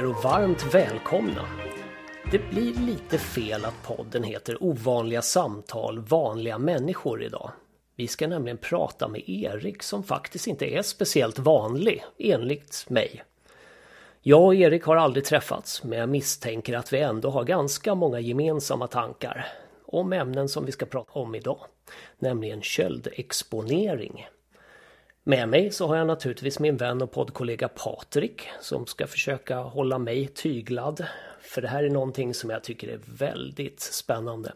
er och varmt välkomna. Det blir lite fel att podden heter Ovanliga samtal vanliga människor idag. Vi ska nämligen prata med Erik som faktiskt inte är speciellt vanlig, enligt mig. Jag och Erik har aldrig träffats, men jag misstänker att vi ändå har ganska många gemensamma tankar om ämnen som vi ska prata om idag, nämligen köldexponering. Med mig så har jag naturligtvis min vän och poddkollega Patrik som ska försöka hålla mig tyglad. För det här är någonting som jag tycker är väldigt spännande.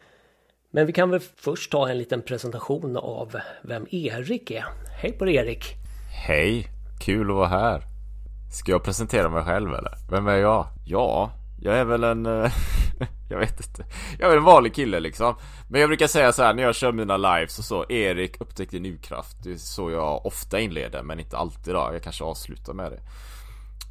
Men vi kan väl först ta en liten presentation av vem Erik är. Hej på dig Erik! Hej! Kul att vara här! Ska jag presentera mig själv eller? Vem är jag? Ja, jag är väl en... Eh, jag vet inte. Jag är väl en vanlig kille liksom. Men jag brukar säga så här när jag kör mina lives och så. Erik upptäckte din urkraft. Det är så jag ofta inleder, men inte alltid då. Jag kanske avslutar med det.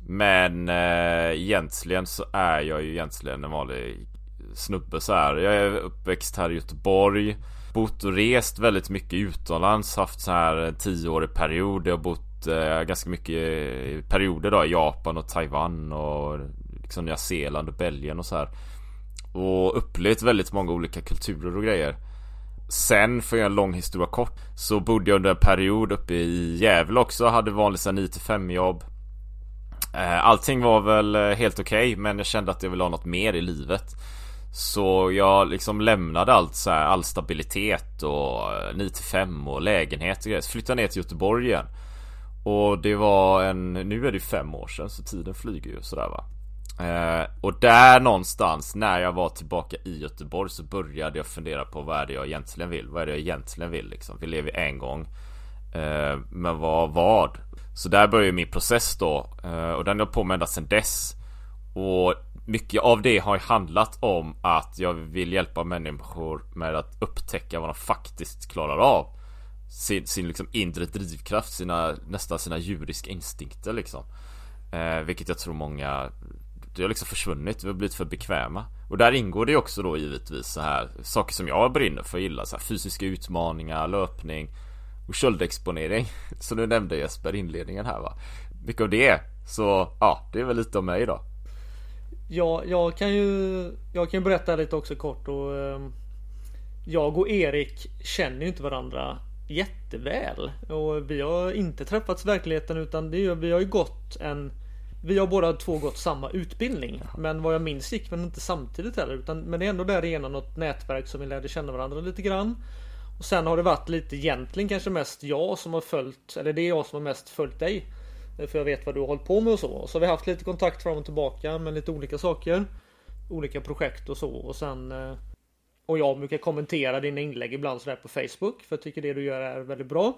Men eh, egentligen så är jag ju egentligen en vanlig snubbe så här. Jag är uppväxt här i Göteborg. Bott och rest väldigt mycket utomlands. Haft så här en tioårig period. Jag har bott eh, ganska mycket i perioder då i Japan och Taiwan och liksom Nya Zeeland och Belgien och så här. Och upplevt väldigt många olika kulturer och grejer. Sen, för att göra en lång historia kort, så bodde jag under en period uppe i Gävle också. Hade vanligt 9-5 jobb. Eh, allting var väl eh, helt okej, okay, men jag kände att jag ville ha något mer i livet. Så jag liksom lämnade allt så här, all stabilitet och eh, 9-5 och lägenhet och grejer. Så flyttade ner till Göteborg igen. Och det var en, nu är det fem år sedan så tiden flyger ju sådär va. Eh, och där någonstans när jag var tillbaka i Göteborg så började jag fundera på vad är det jag egentligen vill? Vad är det jag egentligen vill liksom? Vi lever en gång. Eh, men vad, vad? Så där började min process då. Eh, och den har på mig ända sedan dess. Och mycket av det har handlat om att jag vill hjälpa människor med att upptäcka vad de faktiskt klarar av. Sin, sin liksom inre drivkraft, sina, nästan sina djuriska instinkter liksom. Eh, vilket jag tror många det har liksom försvunnit, vi har blivit för bekväma. Och där ingår det också då givetvis så här Saker som jag brinner för och gillar så här, Fysiska utmaningar, löpning Och köldexponering. Som du nämnde Jesper, inledningen här va? Mycket av det Så ja, det är väl lite om mig då. Ja, jag kan ju Jag kan ju berätta lite också kort och eh, Jag och Erik känner ju inte varandra jätteväl. Och vi har inte träffats i verkligheten utan det, vi har ju gått en vi har båda två gått samma utbildning. Men vad jag minns gick vi inte samtidigt heller. Utan, men det är ändå därigenom något nätverk som vi lärde känna varandra lite grann. Och sen har det varit lite egentligen kanske mest jag som har följt, eller det är jag som har mest följt dig. För jag vet vad du har hållit på med och så. Och så har vi haft lite kontakt fram och tillbaka med lite olika saker. Olika projekt och så. Och sen eh, och jag brukar kommentera dina inlägg ibland sådär på Facebook. För jag tycker det du gör är väldigt bra.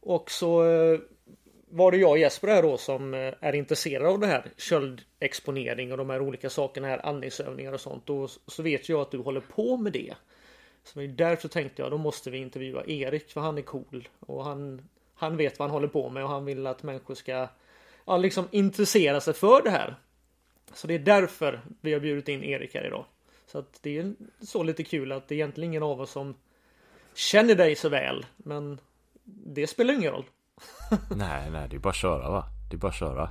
Och så eh, var det jag och Jesper här då som eh, är intresserade av det här köldexponering och de här olika sakerna här andningsövningar och sånt. Och så vet jag att du håller på med det. Så därför tänkte jag då måste vi intervjua Erik för han är cool och han, han vet vad han håller på med och han vill att människor ska ja, liksom intressera sig för det här. Så det är därför vi har bjudit in Erik här idag. Så att det är så lite kul att det är egentligen ingen av oss som känner dig så väl. Men det spelar ingen roll. nej, nej, det är bara att köra va? Det är bara att köra.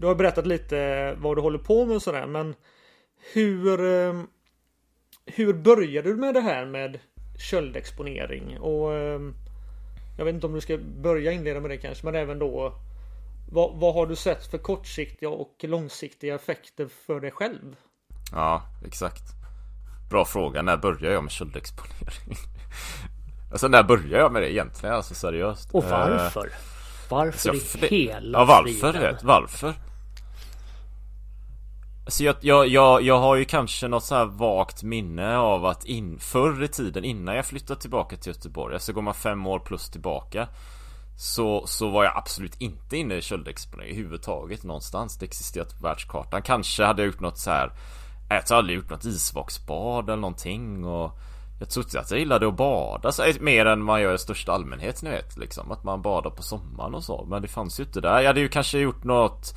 Du har berättat lite vad du håller på med och sådär, men hur ehm, Hur började du med det här med köldexponering? Och ehm, Jag vet inte om du ska börja inleda med det kanske, men även då vad, vad har du sett för kortsiktiga och långsiktiga effekter för dig själv? Ja, exakt. Bra fråga. När började jag med köldexponering? Alltså när började jag med det egentligen? Alltså seriöst. Och varför? Uh, varför alltså, i hela Ja varför vet Varför? Alltså jag, jag, jag, jag har ju kanske något så här vagt minne av att in, förr i tiden innan jag flyttade tillbaka till Göteborg, alltså går man fem år plus tillbaka så, så var jag absolut inte inne i köldexponering överhuvudtaget någonstans. Det existerar på världskartan. Kanske hade jag gjort något så här. Jag har aldrig gjort något isvaksbad eller någonting och jag trodde att jag gillade att bada så, eh, mer än man gör i största allmänhet ni vet liksom Att man badar på sommaren och så. Men det fanns ju inte där. Jag hade ju kanske gjort något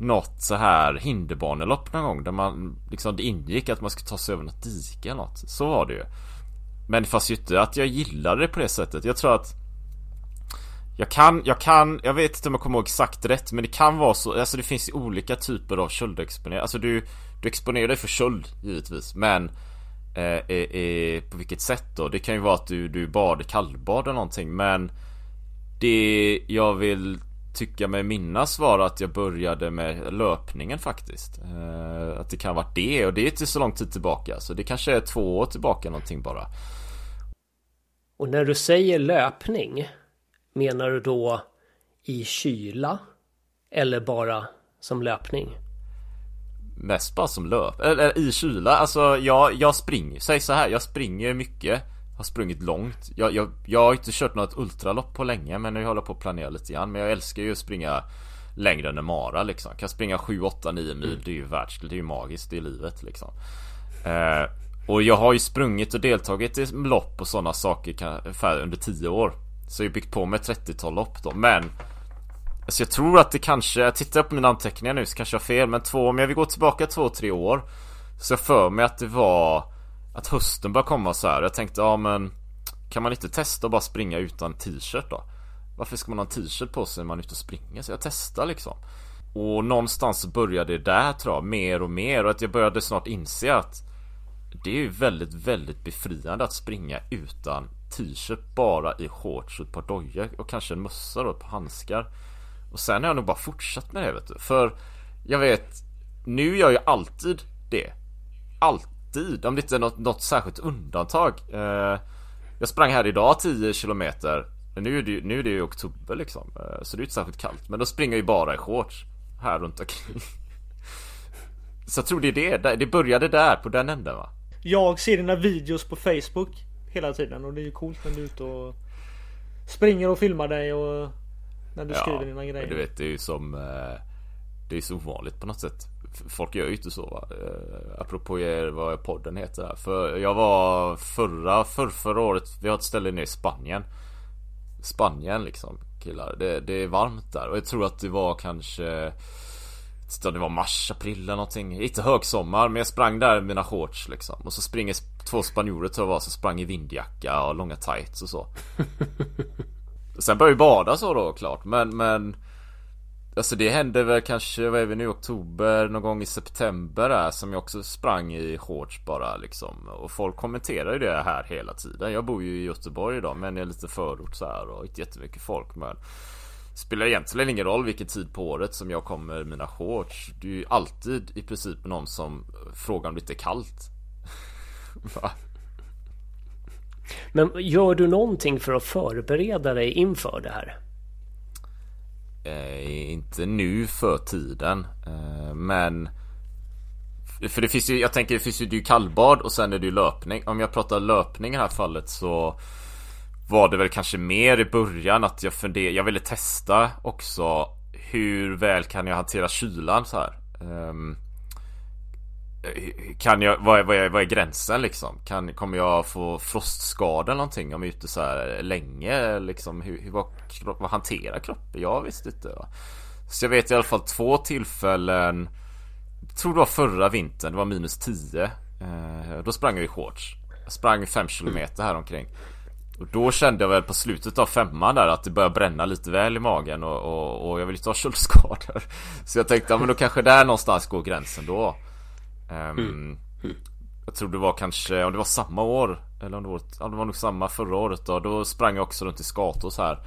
Något så här hinderbanelopp någon gång där man liksom det ingick att man skulle ta sig över något dike eller något. Så var det ju. Men det fanns ju inte att jag gillade det på det sättet. Jag tror att Jag kan, jag kan, jag vet inte om jag kommer ihåg exakt rätt men det kan vara så, alltså det finns olika typer av köldexponering. Alltså du, du exponerar dig för köld givetvis men Eh, eh, eh, på vilket sätt då? Det kan ju vara att du, du bad kallbad eller någonting men Det jag vill tycka mig minnas var att jag började med löpningen faktiskt. Eh, att det kan ha varit det och det är inte så lång tid tillbaka så det kanske är två år tillbaka någonting bara. Och när du säger löpning Menar du då i kyla? Eller bara som löpning? Mest bara som löp, eller i kyla, alltså jag, jag springer, säg så här, jag springer mycket Har sprungit långt. Jag, jag, jag har inte kört något ultralopp på länge men jag håller på att planera lite grann. Men jag älskar ju att springa längre än en mara liksom. Kan springa 7, 8, 9 mil, mm. det är ju världskult, det är ju magiskt, det är livet liksom. Eh, Och jag har ju sprungit och deltagit i lopp och sådana saker ungefär under 10 år. Så jag har byggt på med 30-tal lopp då Men Alltså jag tror att det kanske, jag tittar på mina anteckningar nu så kanske jag har fel Men två, om jag vill gå tillbaka två, tre år Så jag för mig att det var Att hösten började komma så här. Jag tänkte, ja men Kan man inte testa att bara springa utan t-shirt då? Varför ska man ha en t-shirt på sig när man är ute och springer? Så jag testar liksom Och någonstans så började det där tror jag, mer och mer och att jag började snart inse att Det är ju väldigt, väldigt befriande att springa utan t-shirt bara i shorts och ett par dojor och kanske en mössa då, ett par handskar. Och sen har jag nog bara fortsatt med det vet du. För jag vet, nu gör jag alltid det. Alltid, om det inte är något, något särskilt undantag. Eh, jag sprang här idag 10 kilometer. Nu är det, nu är det ju oktober liksom. Eh, så det är inte särskilt kallt. Men då springer jag ju bara i shorts. Här runt omkring. Så jag tror det är det. Det började där, på den änden va? Jag ser dina videos på Facebook hela tiden och det är ju coolt när du är ute och springer och filmar dig och när du ja, skriver dina grejer. du vet det är ju som eh, Det är så ovanligt på något sätt. Folk gör ju inte så va. Eh, apropå er, vad podden heter här. För jag var förra, för, förra året, vi har ett ställe nere i Spanien. Spanien liksom killar. Det, det är varmt där och jag tror att det var kanske det var mars, april eller någonting. Inte högsommar men jag sprang där i mina shorts liksom. Och så springer två spanjorer tror jag var som sprang i vindjacka och långa tights och så. Sen började vi bada så då klart. Men men Alltså det hände väl kanske, vad är vi nu, oktober, någon gång i september där som jag också sprang i shorts bara liksom. Och folk kommenterar ju det här hela tiden. Jag bor ju i Göteborg idag men är lite förort så här och inte jättemycket folk. Men Spelar egentligen ingen roll vilken tid på året som jag kommer i mina shorts. Det är ju alltid i princip någon som frågar om det inte är kallt. Men gör du någonting för att förbereda dig inför det här? Eh, inte nu för tiden eh, Men För det finns ju, jag tänker det finns ju, det kallbad och sen är det ju löpning Om jag pratar löpning i det här fallet så Var det väl kanske mer i början att jag funderade, jag ville testa också Hur väl kan jag hantera kylan så här um, kan jag, vad är, vad, är, vad är gränsen liksom? Kan, kommer jag få frostskada eller någonting om jag är ute så här länge? Liksom, hur, hur, vad, vad hanterar kroppen? Jag visste inte. Va? Så jag vet i alla fall två tillfällen. Jag tror det var förra vintern, det var minus 10. Eh, då sprang jag i shorts. Jag sprang 5 kilometer här omkring. Och då kände jag väl på slutet av femman där att det började bränna lite väl i magen och, och, och jag vill inte ha köldskador. Så jag tänkte, ja men då kanske där någonstans går gränsen då. Um, mm. Jag tror det var kanske, om det var samma år Eller om det var, ja, det var nog samma förra året då Då sprang jag också runt i Skatås här.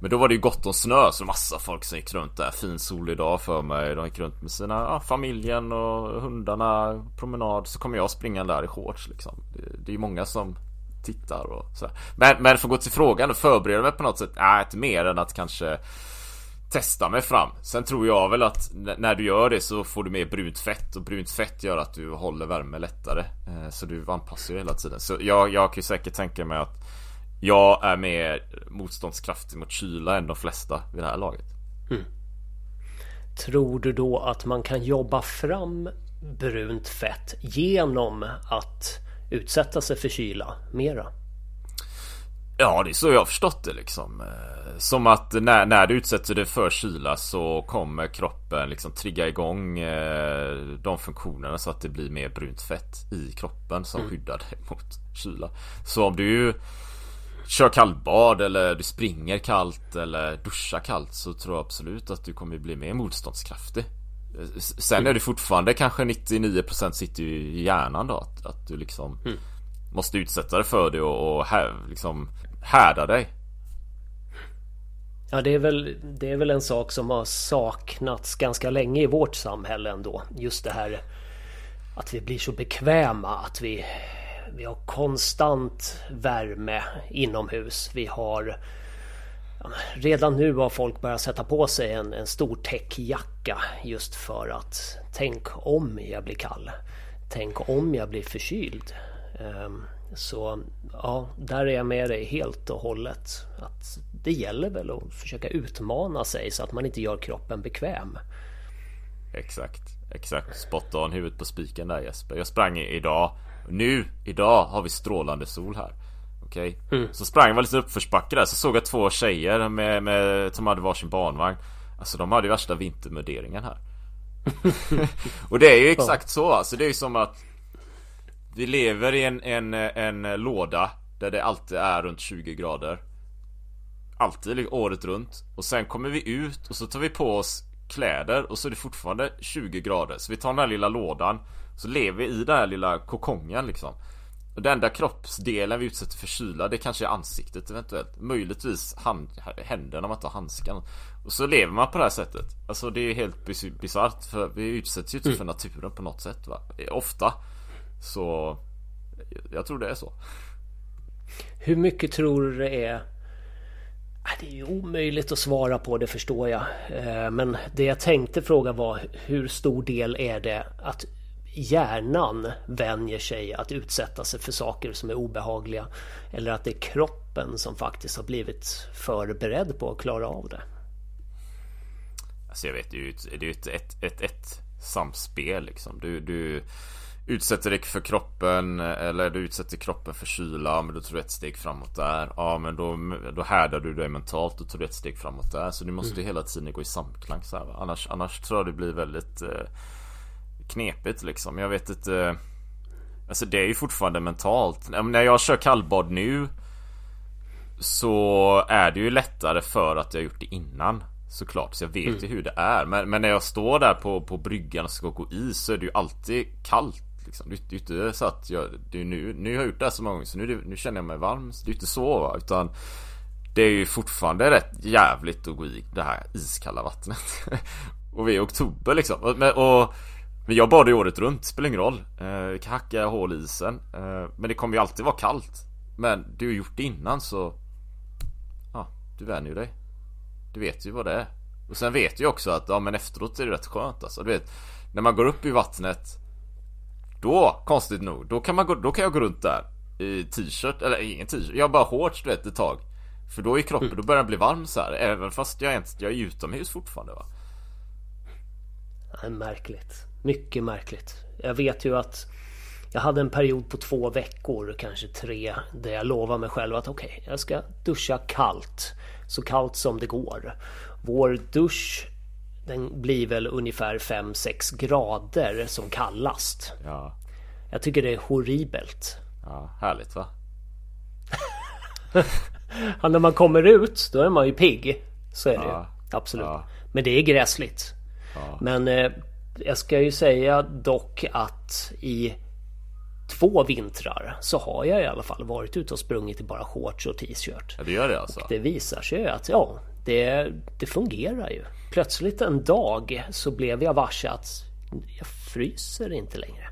Men då var det ju gott om snö så massa folk som gick runt där. Fin solig dag för mig. De gick runt med sina, ja, familjen och hundarna Promenad. Så kommer jag springa där i shorts liksom. Det, det är ju många som tittar och sådär Men, men för att gå till frågan och förbereda mig på något sätt? Nej, inte mer än att kanske testa mig fram. Sen tror jag väl att när du gör det så får du mer brunt fett och brunt fett gör att du håller värme lättare. Eh, så du anpassar ju hela tiden. Så jag, jag kan ju säkert tänka mig att jag är mer motståndskraftig mot kyla än de flesta vid det här laget. Mm. Tror du då att man kan jobba fram brunt fett genom att utsätta sig för kyla mera? Ja, det är så jag har förstått det liksom. Eh, som att när, när du utsätter dig för kyla så kommer kroppen liksom trigga igång eh, de funktionerna så att det blir mer brunt fett i kroppen som mm. skyddar dig mot kyla. Så om du kör kallbad eller du springer kallt eller duschar kallt så tror jag absolut att du kommer bli mer motståndskraftig. Sen är det fortfarande kanske 99% sitter i hjärnan då att, att du liksom mm. Måste utsätta dig för det och, och här, liksom härda dig. Ja det är, väl, det är väl en sak som har saknats ganska länge i vårt samhälle ändå. Just det här att vi blir så bekväma att vi, vi har konstant värme inomhus. Vi har Redan nu har folk börjat sätta på sig en, en stor täckjacka just för att tänk om jag blir kall. Tänk om jag blir förkyld. Ehm, så ja, där är jag med dig helt och hållet. Att det gäller väl att försöka utmana sig så att man inte gör kroppen bekväm. Exakt, exakt. Spot on huvudet på spiken där Jesper. Jag sprang idag. Nu, idag har vi strålande sol här. Okej. Okay. Mm. Så sprang jag lite uppförsbacke där så såg jag två tjejer med, med, som hade varsin barnvagn. Alltså de hade ju värsta vintermuderingen här. och det är ju exakt så alltså. Det är ju som att vi lever i en, en, en låda där det alltid är runt 20 grader. Alltid året runt. Och sen kommer vi ut och så tar vi på oss kläder och så är det fortfarande 20 grader. Så vi tar den här lilla lådan. Så lever vi i den här lilla kokongen liksom. Och den enda kroppsdelen vi utsätter för kyla det kanske är ansiktet eventuellt. Möjligtvis hand, händerna om man inte har handskar. Och så lever man på det här sättet. Alltså det är helt bisarrt för vi utsätts ju inte mm. för naturen på något sätt va. Ofta. Så jag tror det är så. Hur mycket tror du det är? Ah, det är ju omöjligt att svara på det förstår jag. Eh, men det jag tänkte fråga var hur stor del är det att hjärnan vänjer sig att utsätta sig för saker som är obehagliga. Eller att det är kroppen som faktiskt har blivit förberedd på att klara av det. Alltså jag vet, det är ju ett, ett, ett, ett, ett samspel liksom. Du, du utsätter dig för kroppen eller du utsätter kroppen för kyla men då tar du ett steg framåt där. Ja men då, då härdar du dig mentalt och tar du ett steg framåt där. Så du måste mm. hela tiden gå i samklang så här, Annars, annars tror jag det blir väldigt eh, knepigt liksom. Jag vet inte. Alltså det är ju fortfarande mentalt. När jag kör kallbad nu så är det ju lättare för att jag gjort det innan. Såklart, så jag vet mm. ju hur det är. Men, men, när jag står där på, på bryggan och ska gå i så är det ju alltid kallt. Liksom. Det, är ju inte så att jag, det är nu, nu har jag gjort det här så många gånger så nu, nu känner jag mig varm. Så det är inte så va? Utan det är ju fortfarande rätt jävligt att gå i det här iskalla vattnet. och vi är i oktober liksom. Och, och men jag badar ju året runt, spelar ingen roll. Eh, kan hacka hål i isen. Eh, men det kommer ju alltid vara kallt. Men du har gjort det innan så... Ja, du vänjer dig. Du vet ju vad det är. Och sen vet du ju också att, ja men efteråt är det rätt skönt alltså. Du vet, när man går upp i vattnet. Då, konstigt nog, då kan, man gå, då kan jag gå runt där i t-shirt, eller ingen t-shirt, jag har bara shorts du vet ett tag. För då är kroppen, mm. då börjar den bli varm så här, även fast jag är, inte, jag är utomhus fortfarande va. Det är märkligt. Mycket märkligt. Jag vet ju att jag hade en period på två veckor, kanske tre, där jag lovade mig själv att okej, okay, jag ska duscha kallt. Så kallt som det går. Vår dusch den blir väl ungefär 5-6 grader som kallast. Ja. Jag tycker det är horribelt. Ja, härligt va? ja, när man kommer ut, då är man ju pigg. Så är det ja. ju. Absolut. Ja. Men det är gräsligt. Ja. Men eh, jag ska ju säga dock att i två vintrar så har jag i alla fall varit ute och sprungit i bara shorts och t-shirt. Ja, det gör det alltså? Och det visar sig att ja, det, det fungerar ju. Plötsligt en dag så blev jag varse att jag fryser inte längre.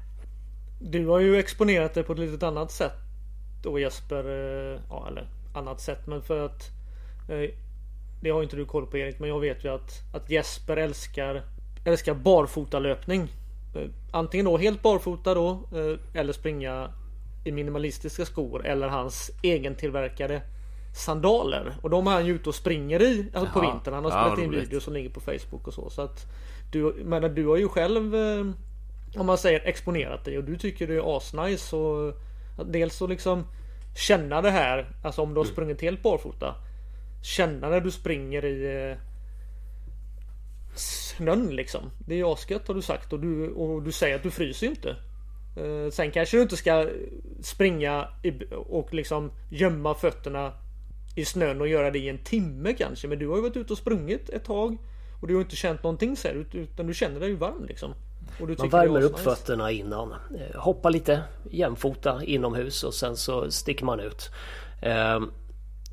Du har ju exponerat det på ett litet annat sätt då Jesper. Eh, ja, eller annat sätt men för att eh, det har inte du koll på Erik men jag vet ju att, att Jesper älskar älskar barfotalöpning. Eh, antingen då helt barfota då eller springa i minimalistiska skor eller hans egentillverkade sandaler. Och de är han ju ute och springer i alltså på vintern. Han har ja, spelat in videos som ligger på Facebook och så. så att du, men du har ju själv eh, om man säger exponerat dig och du tycker det är asnice. Och, dels så liksom känna det här. Alltså om du har mm. sprungit helt barfota. Känna när du springer i snön liksom. Det är ju asgött har du sagt och du, och du säger att du fryser ju inte. Eh, sen kanske du inte ska springa och liksom gömma fötterna i snön och göra det i en timme kanske. Men du har ju varit ute och sprungit ett tag. Och du har inte känt någonting så här, utan du känner dig ju varm liksom. Man värmer upp fötterna innan. Eh, hoppar lite jämfota inomhus och sen så sticker man ut. Ehm,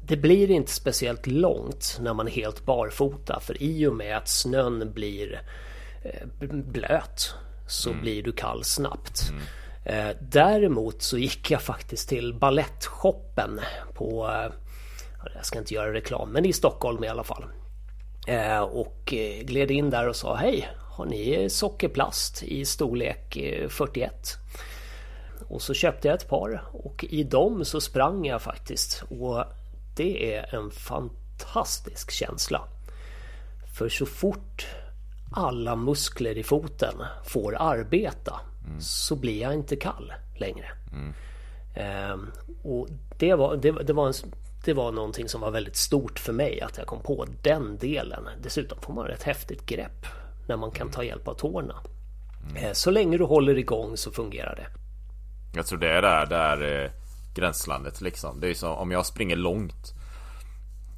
det blir inte speciellt långt när man är helt barfota för i och med att snön blir eh, blöt så mm. blir du kall snabbt. Mm. Eh, däremot så gick jag faktiskt till ballettshoppen på jag ska inte göra reklam, men i Stockholm i alla fall. Och gled in där och sa hej, har ni sockerplast i storlek 41? Och så köpte jag ett par och i dem så sprang jag faktiskt. Och det är en fantastisk känsla. För så fort alla muskler i foten får arbeta mm. så blir jag inte kall längre. Mm. Ehm, och det var, det, det, var en, det var någonting som var väldigt stort för mig att jag kom på den delen. Dessutom får man ett häftigt grepp när man kan ta hjälp av tårna. Mm. Ehm, så länge du håller igång så fungerar det. Jag tror det är där, där eh, gränslandet liksom. Det är som om jag springer långt.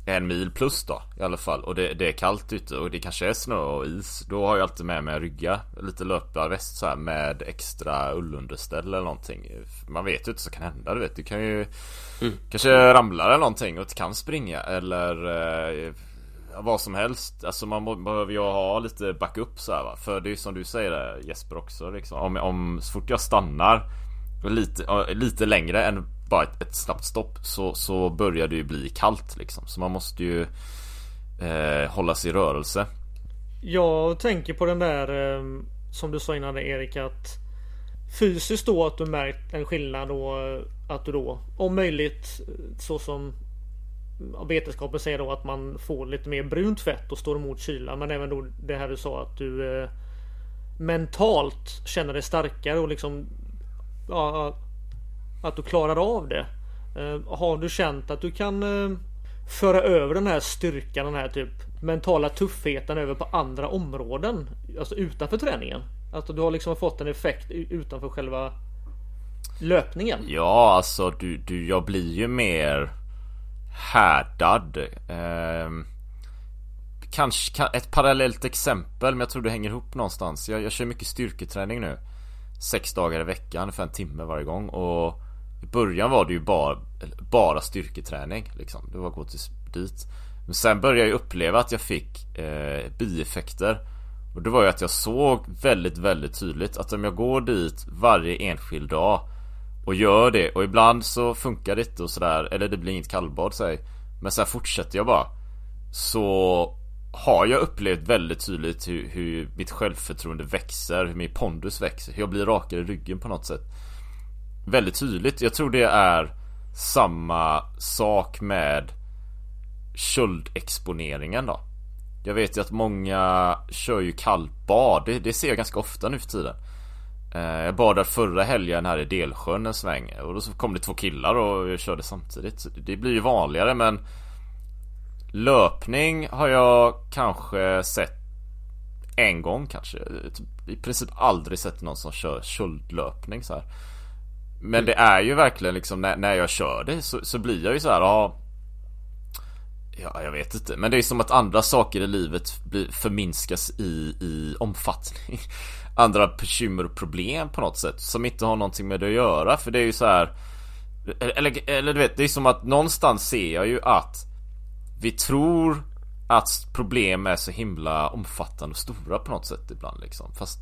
En mil plus då i alla fall. Och det, det, är kallt ute och det kanske är snö och is. Då har jag alltid med mig en rygga. Lite löparväst så här med extra ullunderställ eller någonting. Man vet ju inte så kan hända. Du vet. Du kan ju mm. kanske ramla eller någonting och kan springa. Eller eh, vad som helst. Alltså man behöver ju ha lite backup så här, va. För det är ju som du säger Jesper också liksom. Om, om så fort jag stannar lite, lite längre än bara ett, ett snabbt stopp så, så börjar det ju bli kallt liksom. Så man måste ju eh, hålla sig i rörelse. Jag tänker på den där eh, som du sa innan Erik att fysiskt då att du märkt en skillnad och eh, att du då om möjligt eh, så som vetenskapen säger då att man får lite mer brunt fett och står emot kyla men även då det här du sa att du eh, mentalt känner dig starkare och liksom ja, att du klarar av det. Eh, har du känt att du kan eh, föra över den här styrkan, den här typ mentala tuffheten över på andra områden? Alltså utanför träningen? Alltså du har liksom fått en effekt utanför själva löpningen? Ja, alltså du, du jag blir ju mer härdad. Eh, kanske ett parallellt exempel, men jag tror det hänger ihop någonstans. Jag, jag kör mycket styrketräning nu sex dagar i veckan för en timme varje gång och i början var det ju bara, bara styrketräning liksom. Det var att gå till, dit. Men sen började jag uppleva att jag fick eh, bieffekter. Och det var ju att jag såg väldigt, väldigt tydligt att om jag går dit varje enskild dag och gör det och ibland så funkar det inte och sådär eller det blir inget kallbad säg. Men sen fortsätter jag bara. Så har jag upplevt väldigt tydligt hur, hur, mitt självförtroende växer, hur min pondus växer, hur jag blir rakare i ryggen på något sätt. Väldigt tydligt. Jag tror det är samma sak med köldexponeringen då. Jag vet ju att många kör ju kallbad. Det, det ser jag ganska ofta nu för tiden. Eh, jag badade förra helgen här i Delsjön en sväng och då kom det två killar och jag körde samtidigt. Det blir ju vanligare men Löpning har jag kanske sett en gång kanske. I princip aldrig sett någon som kör köldlöpning så här. Men det är ju verkligen liksom när, när jag kör det så, så blir jag ju så här, ja, ja jag vet inte. Men det är som att andra saker i livet blir, förminskas i, i omfattning. Andra bekymmer och problem på något sätt som inte har någonting med det att göra. För det är ju så här. Eller, eller du vet, det är som att någonstans ser jag ju att vi tror att problem är så himla omfattande och stora på något sätt ibland liksom. Fast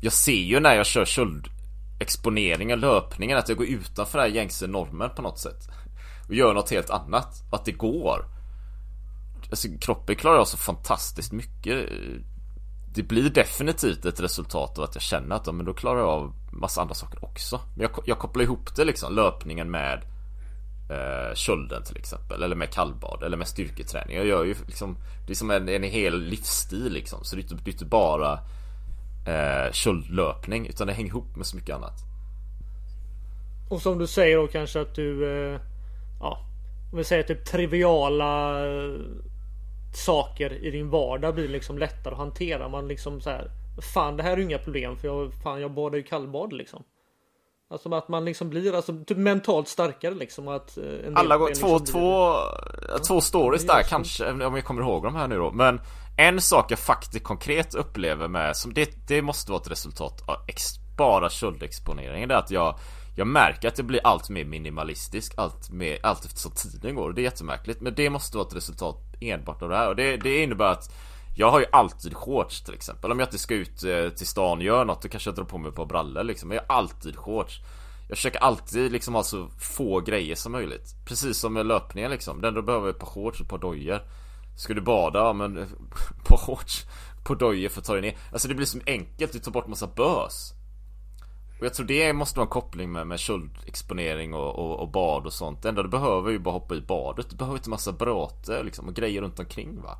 jag ser ju när jag kör köldexponeringen, löpningen, att jag går utanför den här gängse normen på något sätt. Och gör något helt annat. Att det går. Alltså, kroppen klarar av så fantastiskt mycket. Det blir definitivt ett resultat av att jag känner att ja men då klarar jag av massa andra saker också. Men jag, jag kopplar ihop det liksom, löpningen med eh, kölden till exempel. Eller med kallbad eller med styrketräning. Jag gör ju liksom Det är som en, en hel livsstil liksom. Så det är inte, det är inte bara eh, köldlöpning utan det hänger ihop med så mycket annat. Och som du säger då kanske att du eh, Ja Om vi säger typ triviala eh, Saker i din vardag blir liksom lättare att hantera. Man liksom så här Fan det här är ju inga problem för jag, fan, jag badar ju kallbad liksom. Alltså att man liksom blir alltså, typ mentalt starkare liksom. Att, eh, Alla går, två, liksom två, blir... två stories där kanske, om jag kommer ihåg de här nu då. Men en sak jag faktiskt konkret upplever med, som det, det måste vara ett resultat av ex, bara köldexponeringen. Det är att jag jag märker att jag blir allt mer minimalistisk allt, mer, allt eftersom tiden går. Det är jättemärkligt. Men det måste vara ett resultat enbart av det här. Och det, det innebär att jag har ju alltid shorts till exempel. Om jag inte ska ut eh, till stan och gör något då kanske jag drar på mig ett par brallor liksom. Men jag har alltid shorts. Jag försöker alltid liksom ha så få grejer som möjligt. Precis som med löpningen liksom. Den du behöver ett par shorts och ett par dojor. Ska du bada? Ja men på shorts, på dojor för att ta dig ner. Alltså det blir så enkelt, du tar bort massa bös. Och jag tror det måste vara en koppling med, med köldexponering och, och, och, bad och sånt. Det enda du behöver är ju bara hoppa i badet. Du behöver inte massa bråte liksom och grejer runt omkring va.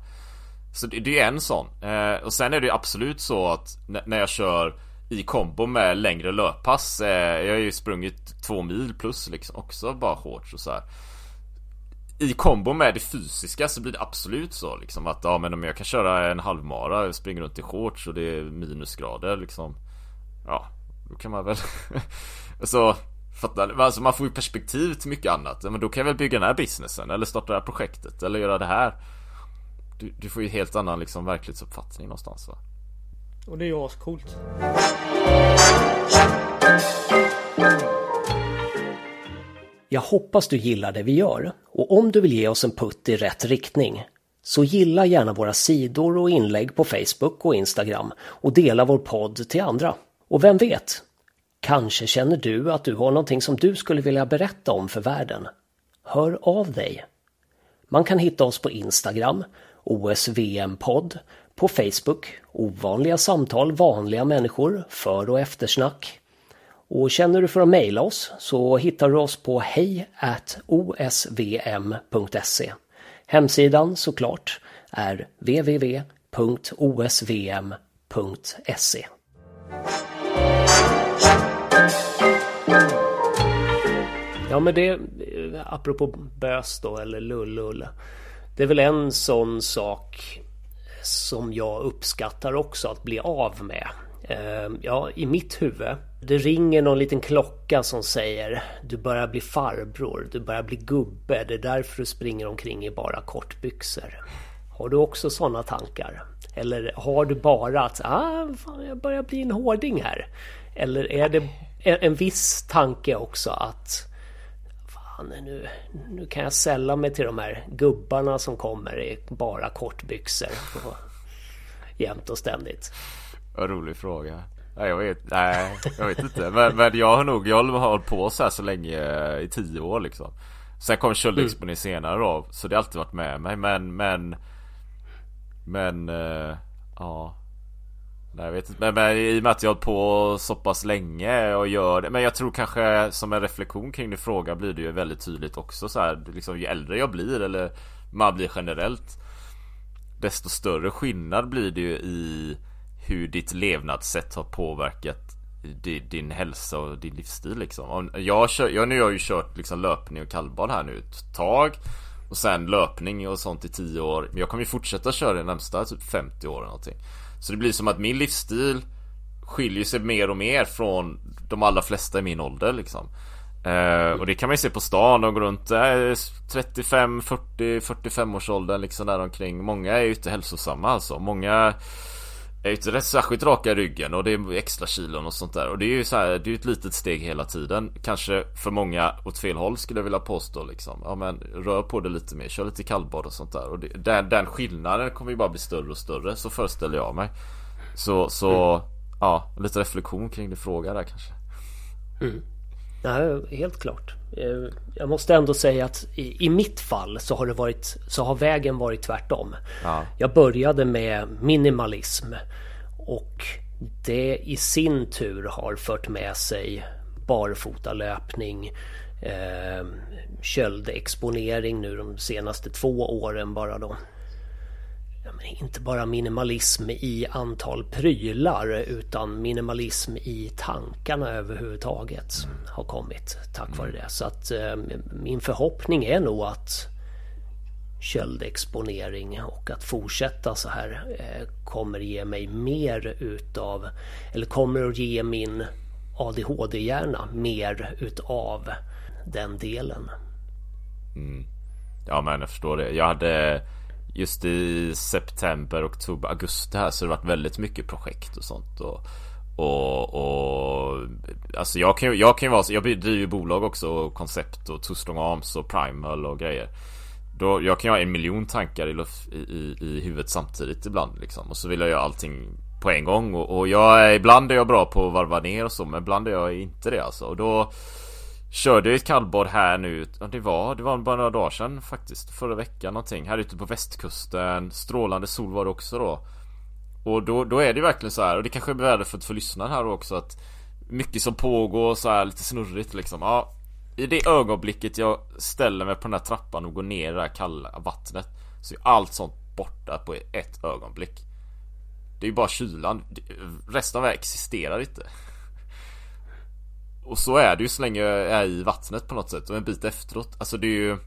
Så det, det är en sån. Eh, och sen är det ju absolut så att när jag kör i kombo med längre löppass. Eh, jag har ju sprungit två mil plus liksom också bara hårt och så här. I kombo med det fysiska så blir det absolut så liksom att ja men om jag kan köra en halvmara, och springa runt i shorts och det är minusgrader liksom. Ja, då kan man väl Alltså Fattar alltså man får ju perspektiv till mycket annat Men då kan jag väl bygga den här businessen Eller starta det här projektet Eller göra det här du, du får ju helt annan liksom verklighetsuppfattning någonstans va Och det är ju ascoolt Jag hoppas du gillar det vi gör och om du vill ge oss en putt i rätt riktning så gilla gärna våra sidor och inlägg på Facebook och Instagram och dela vår podd till andra. Och vem vet? Kanske känner du att du har någonting som du skulle vilja berätta om för världen? Hör av dig! Man kan hitta oss på Instagram, OSVM-podd, på Facebook, Ovanliga samtal, vanliga människor, för och eftersnack. Och känner du för att mejla oss så hittar du oss på hej osvm.se. Hemsidan såklart är www.osvm.se. Ja men det, eh, apropå bös då eller lullull. Det är väl en sån sak som jag uppskattar också att bli av med. Ehm, ja, i mitt huvud. Det ringer någon liten klocka som säger Du börjar bli farbror, du börjar bli gubbe. Det är därför du springer omkring i bara kortbyxor. Har du också sådana tankar? Eller har du bara att ah, fan, jag börjar bli en hårding här? Eller är det en viss tanke också att fan, nu, nu kan jag sälla mig till de här gubbarna som kommer i bara kortbyxor. Och, jämt och ständigt. Vad rolig fråga. Nej jag vet, nej, jag vet inte. Men, men jag har nog, jag har hållit på så här så länge i tio år liksom. Sen kom köldexponering mm. senare då. Så det har alltid varit med mig. Men, men Men, uh, ja. Nej, jag vet inte. Men, men i och med att jag har på så pass länge och gör det. Men jag tror kanske som en reflektion kring din fråga blir det ju väldigt tydligt också så här. Liksom, ju äldre jag blir eller man blir generellt. Desto större skillnad blir det ju i hur ditt levnadssätt har påverkat din hälsa och din livsstil liksom. Jag, kör, jag, nu har jag ju kört liksom löpning och kallbad här nu ett tag. Och sen löpning och sånt i 10 år. Men jag kommer ju fortsätta köra det närmsta typ 50 år eller någonting. Så det blir som att min livsstil skiljer sig mer och mer från de allra flesta i min ålder liksom. Eh, och det kan man ju se på stan, de går runt eh, 35, 40, 45 års åldern liksom där omkring. Många är ju inte hälsosamma alltså. Många är ju inte rätt särskilt raka i ryggen och det är extra kilon och sånt där. Och det är ju så här, det är ett litet steg hela tiden. Kanske för många åt fel håll skulle jag vilja påstå liksom. Ja men rör på det lite mer, kör lite kallbad och sånt där. Och det, den, den skillnaden kommer ju bara bli större och större, så föreställer jag mig. Så, så mm. ja, lite reflektion kring det fråga där kanske. Mm. Ja, helt klart. Eh, jag måste ändå säga att i, i, mitt fall så har det varit så har vägen varit tvärtom. Ja. Jag började med minimalism och det i sin tur har fört med sig barfotalöpning, eh, köldexponering nu de senaste två åren bara då inte bara minimalism i antal prylar utan minimalism i tankarna överhuvudtaget har kommit tack vare det. Så att eh, min förhoppning är nog att köldexponering och att fortsätta så här eh, kommer ge mig mer utav eller kommer att ge min ADHD-hjärna mer utav den delen. Mm. Ja men jag förstår det. Jag hade just i september, oktober, augusti här så har det varit väldigt mycket projekt och sånt. Och, och, och alltså jag kan ju jag kan ju vara jag driver ju bolag också och koncept och Tustong Arms och Primal och grejer. Då, jag kan ju ha en miljon tankar i, luft, i, i, i huvudet samtidigt ibland liksom. Och så vill jag göra allting på en gång. Och, och jag är, ibland är jag bra på att varva ner och så. Men ibland är jag inte det alltså. Och då Körde jag ett kallbad här nu. Det var, det var bara några dagar sedan faktiskt. Förra veckan någonting. Här ute på västkusten. Strålande sol var det också då. Och då, då är det verkligen så här. Och det kanske är värdefullt för lyssnaren här också att Mycket som pågår så här lite snurrigt liksom. Ja, i det ögonblicket jag ställer mig på den här trappan och går ner i det här kalla vattnet Så är allt sånt borta på ett ögonblick Det är ju bara kylan Resten av det existerar inte och så är det ju så länge jag är i vattnet på något sätt och en bit efteråt. Alltså det är ju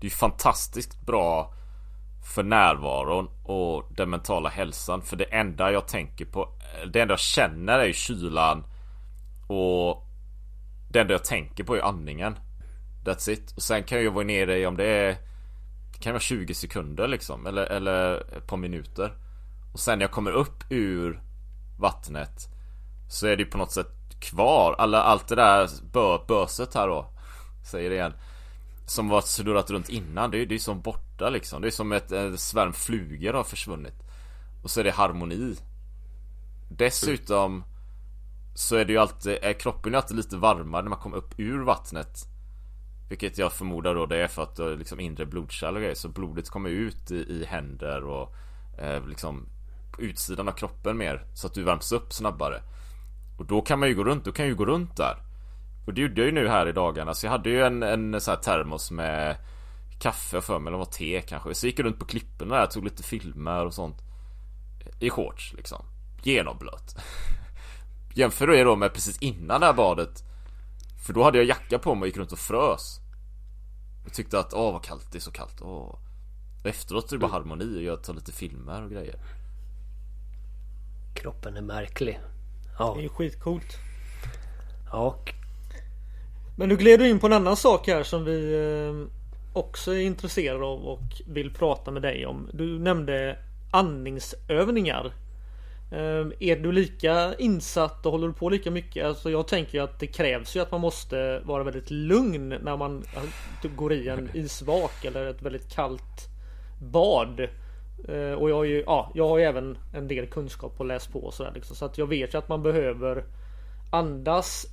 Det är ju fantastiskt bra För närvaron och den mentala hälsan. För det enda jag tänker på Det enda jag känner är ju kylan Och det enda jag tänker på är andningen. That's it. Och sen kan jag ju vara nere i om det är Det kan vara 20 sekunder liksom eller, eller ett par minuter. Och sen när jag kommer upp ur Vattnet Så är det ju på något sätt kvar. Alla, Allt det där bö, böset här då Säger det igen. Som var snurrat runt innan. Det är ju som borta liksom. Det är som ett, ett svärm flugor har försvunnit. Och så är det harmoni. Dessutom så är det ju alltid, är kroppen är alltid lite varmare när man kommer upp ur vattnet. Vilket jag förmodar då det är för att det är liksom inre blodkärl och grejer. Så blodet kommer ut i, i händer och eh, liksom på utsidan av kroppen mer. Så att du värms upp snabbare. Och då kan man ju gå runt, då kan jag ju gå runt där. Och det gjorde jag ju nu här i dagarna. Så jag hade ju en, en sån här termos med Kaffe för mig, eller var te kanske. Så jag gick runt på klipporna där, tog lite filmer och sånt. I shorts liksom. Genomblöt. Jämför det då med precis innan det här badet? För då hade jag jacka på mig och gick runt och frös. Jag tyckte att åh vad kallt, det är så kallt. Åh. Efteråt är det bara harmoni och jag tar lite filmer och grejer. Kroppen är märklig Ja. Det är skitcoolt. Ja. Men nu gled du in på en annan sak här som vi eh, också är intresserade av och vill prata med dig om. Du nämnde andningsövningar. Ehm, är du lika insatt och håller du på lika mycket? Alltså jag tänker ju att det krävs ju att man måste vara väldigt lugn när man typ går i en isvak eller ett väldigt kallt bad. Eh, och jag har ju, ja, jag har ju även en del kunskap och läst på och sådär liksom. Så att jag vet ju att man behöver andas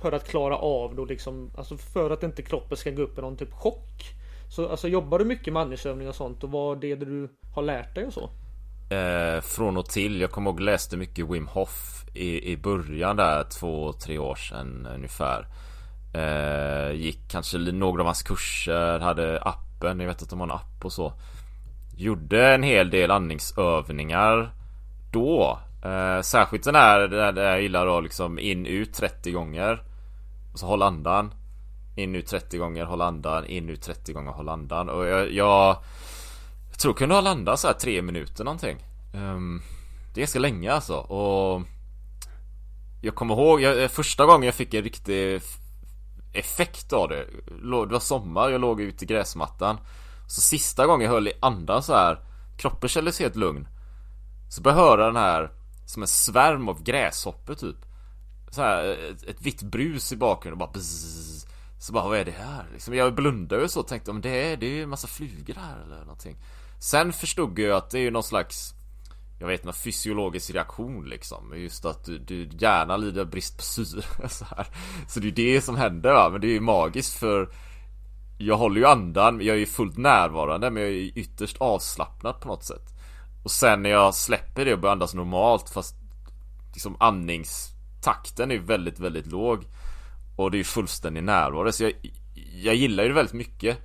för att klara av då liksom, alltså för att inte kroppen ska gå upp i någon typ chock. Så alltså jobbar du mycket med andningsövningar och sånt och vad är det du har lärt dig och så? Eh, från och till. Jag kommer ihåg läste mycket Wim Hof i, i början där två, tre år sedan ungefär. Eh, gick kanske några av hans kurser, hade appen, jag vet att de har en app och så. Gjorde en hel del andningsövningar då. Eh, särskilt den här där jag gillar då liksom in ut 30 gånger. Och så håll andan. In ut 30 gånger, håll andan, in ut 30 gånger, håll andan. Och jag, jag tror kunde ha landat så här 3 minuter någonting. Um, det är ganska länge alltså och Jag kommer ihåg, jag, eh, första gången jag fick en riktig effekt av det Det var sommar, jag låg ute i gräsmattan så sista gången jag höll i andan så här Kroppen kändes helt lugn Så började jag höra den här Som en svärm av gräshoppor typ så här, ett, ett vitt brus i bakgrunden och bara bzzz. Så bara vad är det här? Liksom, jag blundade och så och tänkte om det är, det är en massa flugor här eller någonting Sen förstod jag att det är ju någon slags jag vet inte, fysiologisk reaktion liksom Just att du, du gärna lider brist på syre så här. Så det är det som händer va, men det är ju magiskt för jag håller ju andan, jag är ju fullt närvarande men jag är ytterst avslappnad på något sätt. Och sen när jag släpper det och börjar andas normalt fast Liksom andningstakten är väldigt, väldigt låg. Och det är ju fullständig närvaro så jag Jag gillar ju det väldigt mycket.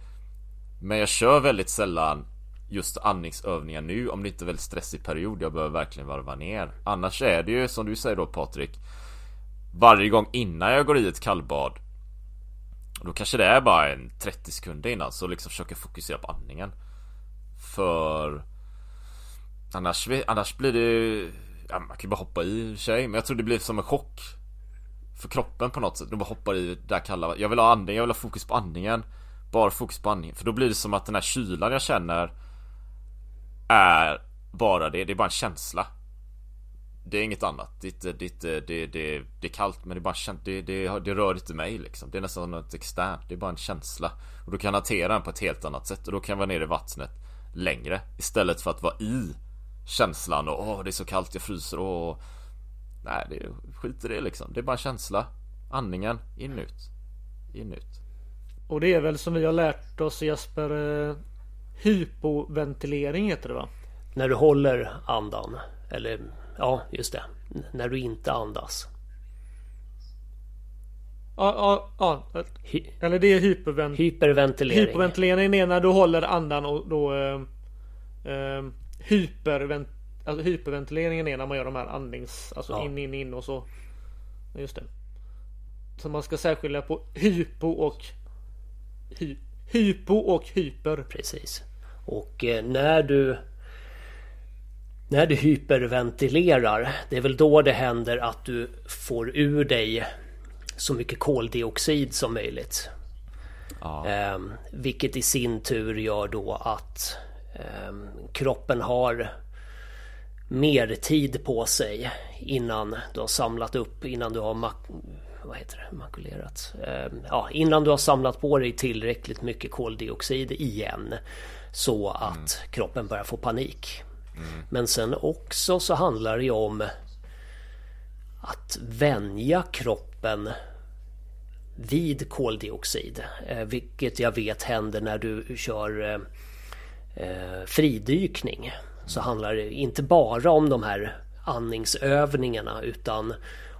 Men jag kör väldigt sällan just andningsövningar nu om det inte är väldigt stressig period. Jag behöver verkligen varva ner. Annars är det ju som du säger då Patrik Varje gång innan jag går i ett kallbad då kanske det är bara en 30 sekunder innan så liksom försöker fokusera på andningen. För Annars, annars blir det ja, man kan ju bara hoppa i och sig Men jag tror det blir som en chock För kroppen på något sätt, du bara hoppar i det där kalla Jag vill ha andning, jag vill ha fokus på andningen. Bara fokus på andningen. För då blir det som att den här kylan jag känner Är bara det, det är bara en känsla. Det är inget annat. Det, det, det, det, det, det är kallt men det är bara känt, det, det, det rör inte mig liksom. Det är nästan något externt, det är bara en känsla. Och då kan hantera den på ett helt annat sätt. Och då kan jag vara nere i vattnet längre. Istället för att vara i känslan och åh det är så kallt jag fryser och Nej det är skit i det liksom. Det är bara en känsla. Andningen in ut In ut Och det är väl som vi har lärt oss Jesper eh, Hypoventilering heter det va? När du håller andan Eller ja just det När du inte andas Ja, ja, ja. Eller det är hypervent Hyperventilering Hyperventilering är när du håller andan och då eh, eh, hypervent alltså hyperventileringen är när man gör de här andnings Alltså Ja. in in in och så Just det Så man ska särskilja på hypo och hy, Hypo och hyper Precis. Och eh, när du när du hyperventilerar, det är väl då det händer att du får ur dig så mycket koldioxid som möjligt. Ja. Ehm, vilket i sin tur gör då att ehm, kroppen har mer tid på sig innan du har samlat upp, innan du har mak- vad heter det? makulerat. Ehm, ja, innan du har samlat på dig tillräckligt mycket koldioxid igen så att kroppen börjar få panik. Mm. Men sen också så handlar det ju om att vänja kroppen vid koldioxid. Eh, vilket jag vet händer när du kör eh, eh, fridykning. Så handlar det inte bara om de här andningsövningarna utan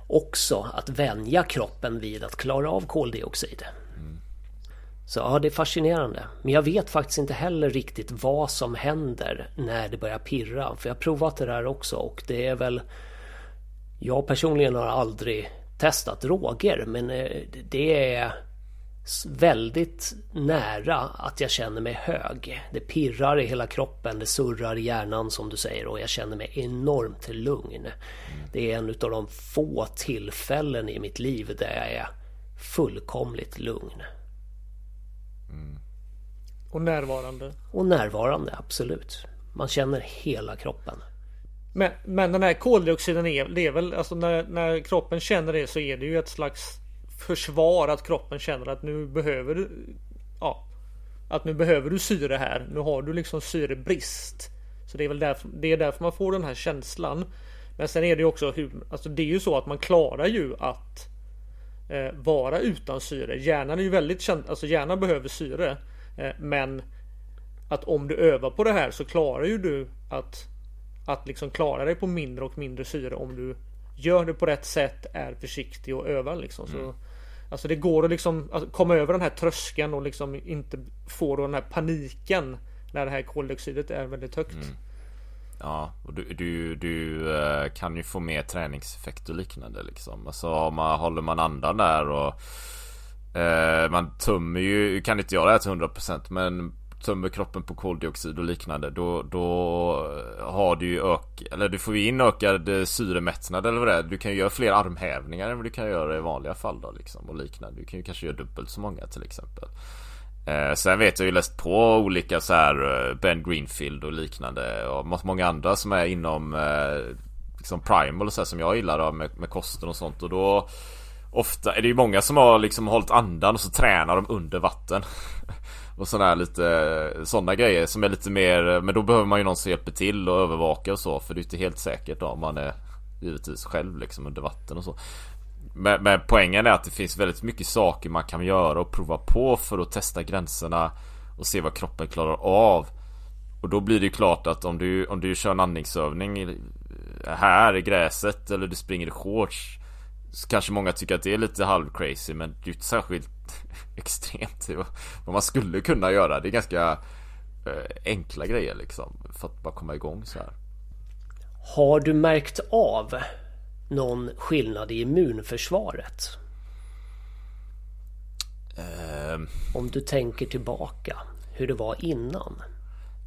också att vänja kroppen vid att klara av koldioxid. Så ja, det är fascinerande. Men jag vet faktiskt inte heller riktigt vad som händer när det börjar pirra. För jag har provat det där också och det är väl... Jag personligen har aldrig testat droger men eh, det är väldigt nära att jag känner mig hög. Det pirrar i hela kroppen, det surrar i hjärnan som du säger och jag känner mig enormt lugn. Det är en av de få tillfällen i mitt liv där jag är fullkomligt lugn och närvarande. Och närvarande, absolut. Man känner hela kroppen. Men, men den här koldioxiden är, det är väl alltså när, när kroppen känner det så är det ju ett slags försvar att kroppen känner att nu behöver du Ja Att nu behöver du syre här. Nu har du liksom syrebrist. Så det är väl därför, det är därför man får den här känslan. Men sen är det ju också hur, alltså det är ju så att man klarar ju att eh, vara utan syre. Hjärnan är ju väldigt känd, alltså hjärnan behöver syre. Eh, men att om du övar på det här så klarar ju du att att liksom klara dig på mindre och mindre syre om du gör det på rätt sätt, är försiktig och övar liksom. Så, Alltså det går att liksom alltså, komma över den här tröskeln och liksom inte få den här paniken när det här koldioxidet är väldigt högt. Ja, och du, du, du eh, kan ju få mer träningseffekt och liknande liksom. Alltså man, håller man andan där och eh, Man tömmer ju, kan inte göra det här till 100% men Tömmer kroppen på koldioxid och liknande då, då har du ju ök, eller du får ju in ökad eh, syremättnad eller vad det är. Du kan ju göra fler armhävningar än vad du kan göra i vanliga fall då liksom och liknande. Du kan ju kanske göra dubbelt så många till exempel. Eh, sen vet jag ju läst på olika så här eh, Ben Greenfield och liknande och många andra som är inom eh, liksom primal och så här, som jag gillar då, med, med kosten och sånt och då Ofta är det ju många som har liksom hållit andan och så tränar de under vatten. Och sådana här lite sådana grejer som är lite mer Men då behöver man ju någon som hjälper till och övervakar och så för det är inte helt säkert då om man är Givetvis själv liksom under vatten och så. Men, men poängen är att det finns väldigt mycket saker man kan göra och prova på för att testa gränserna Och se vad kroppen klarar av. Och då blir det ju klart att om du, om du kör en andningsövning här i gräset eller du springer i shorts kanske många tycker att det är lite halv crazy men det är ju inte särskilt extremt vad man skulle kunna göra. Det är ganska eh, enkla grejer liksom för att bara komma igång så här. Har du märkt av någon skillnad i immunförsvaret? Ehm, Om du tänker tillbaka hur det var innan.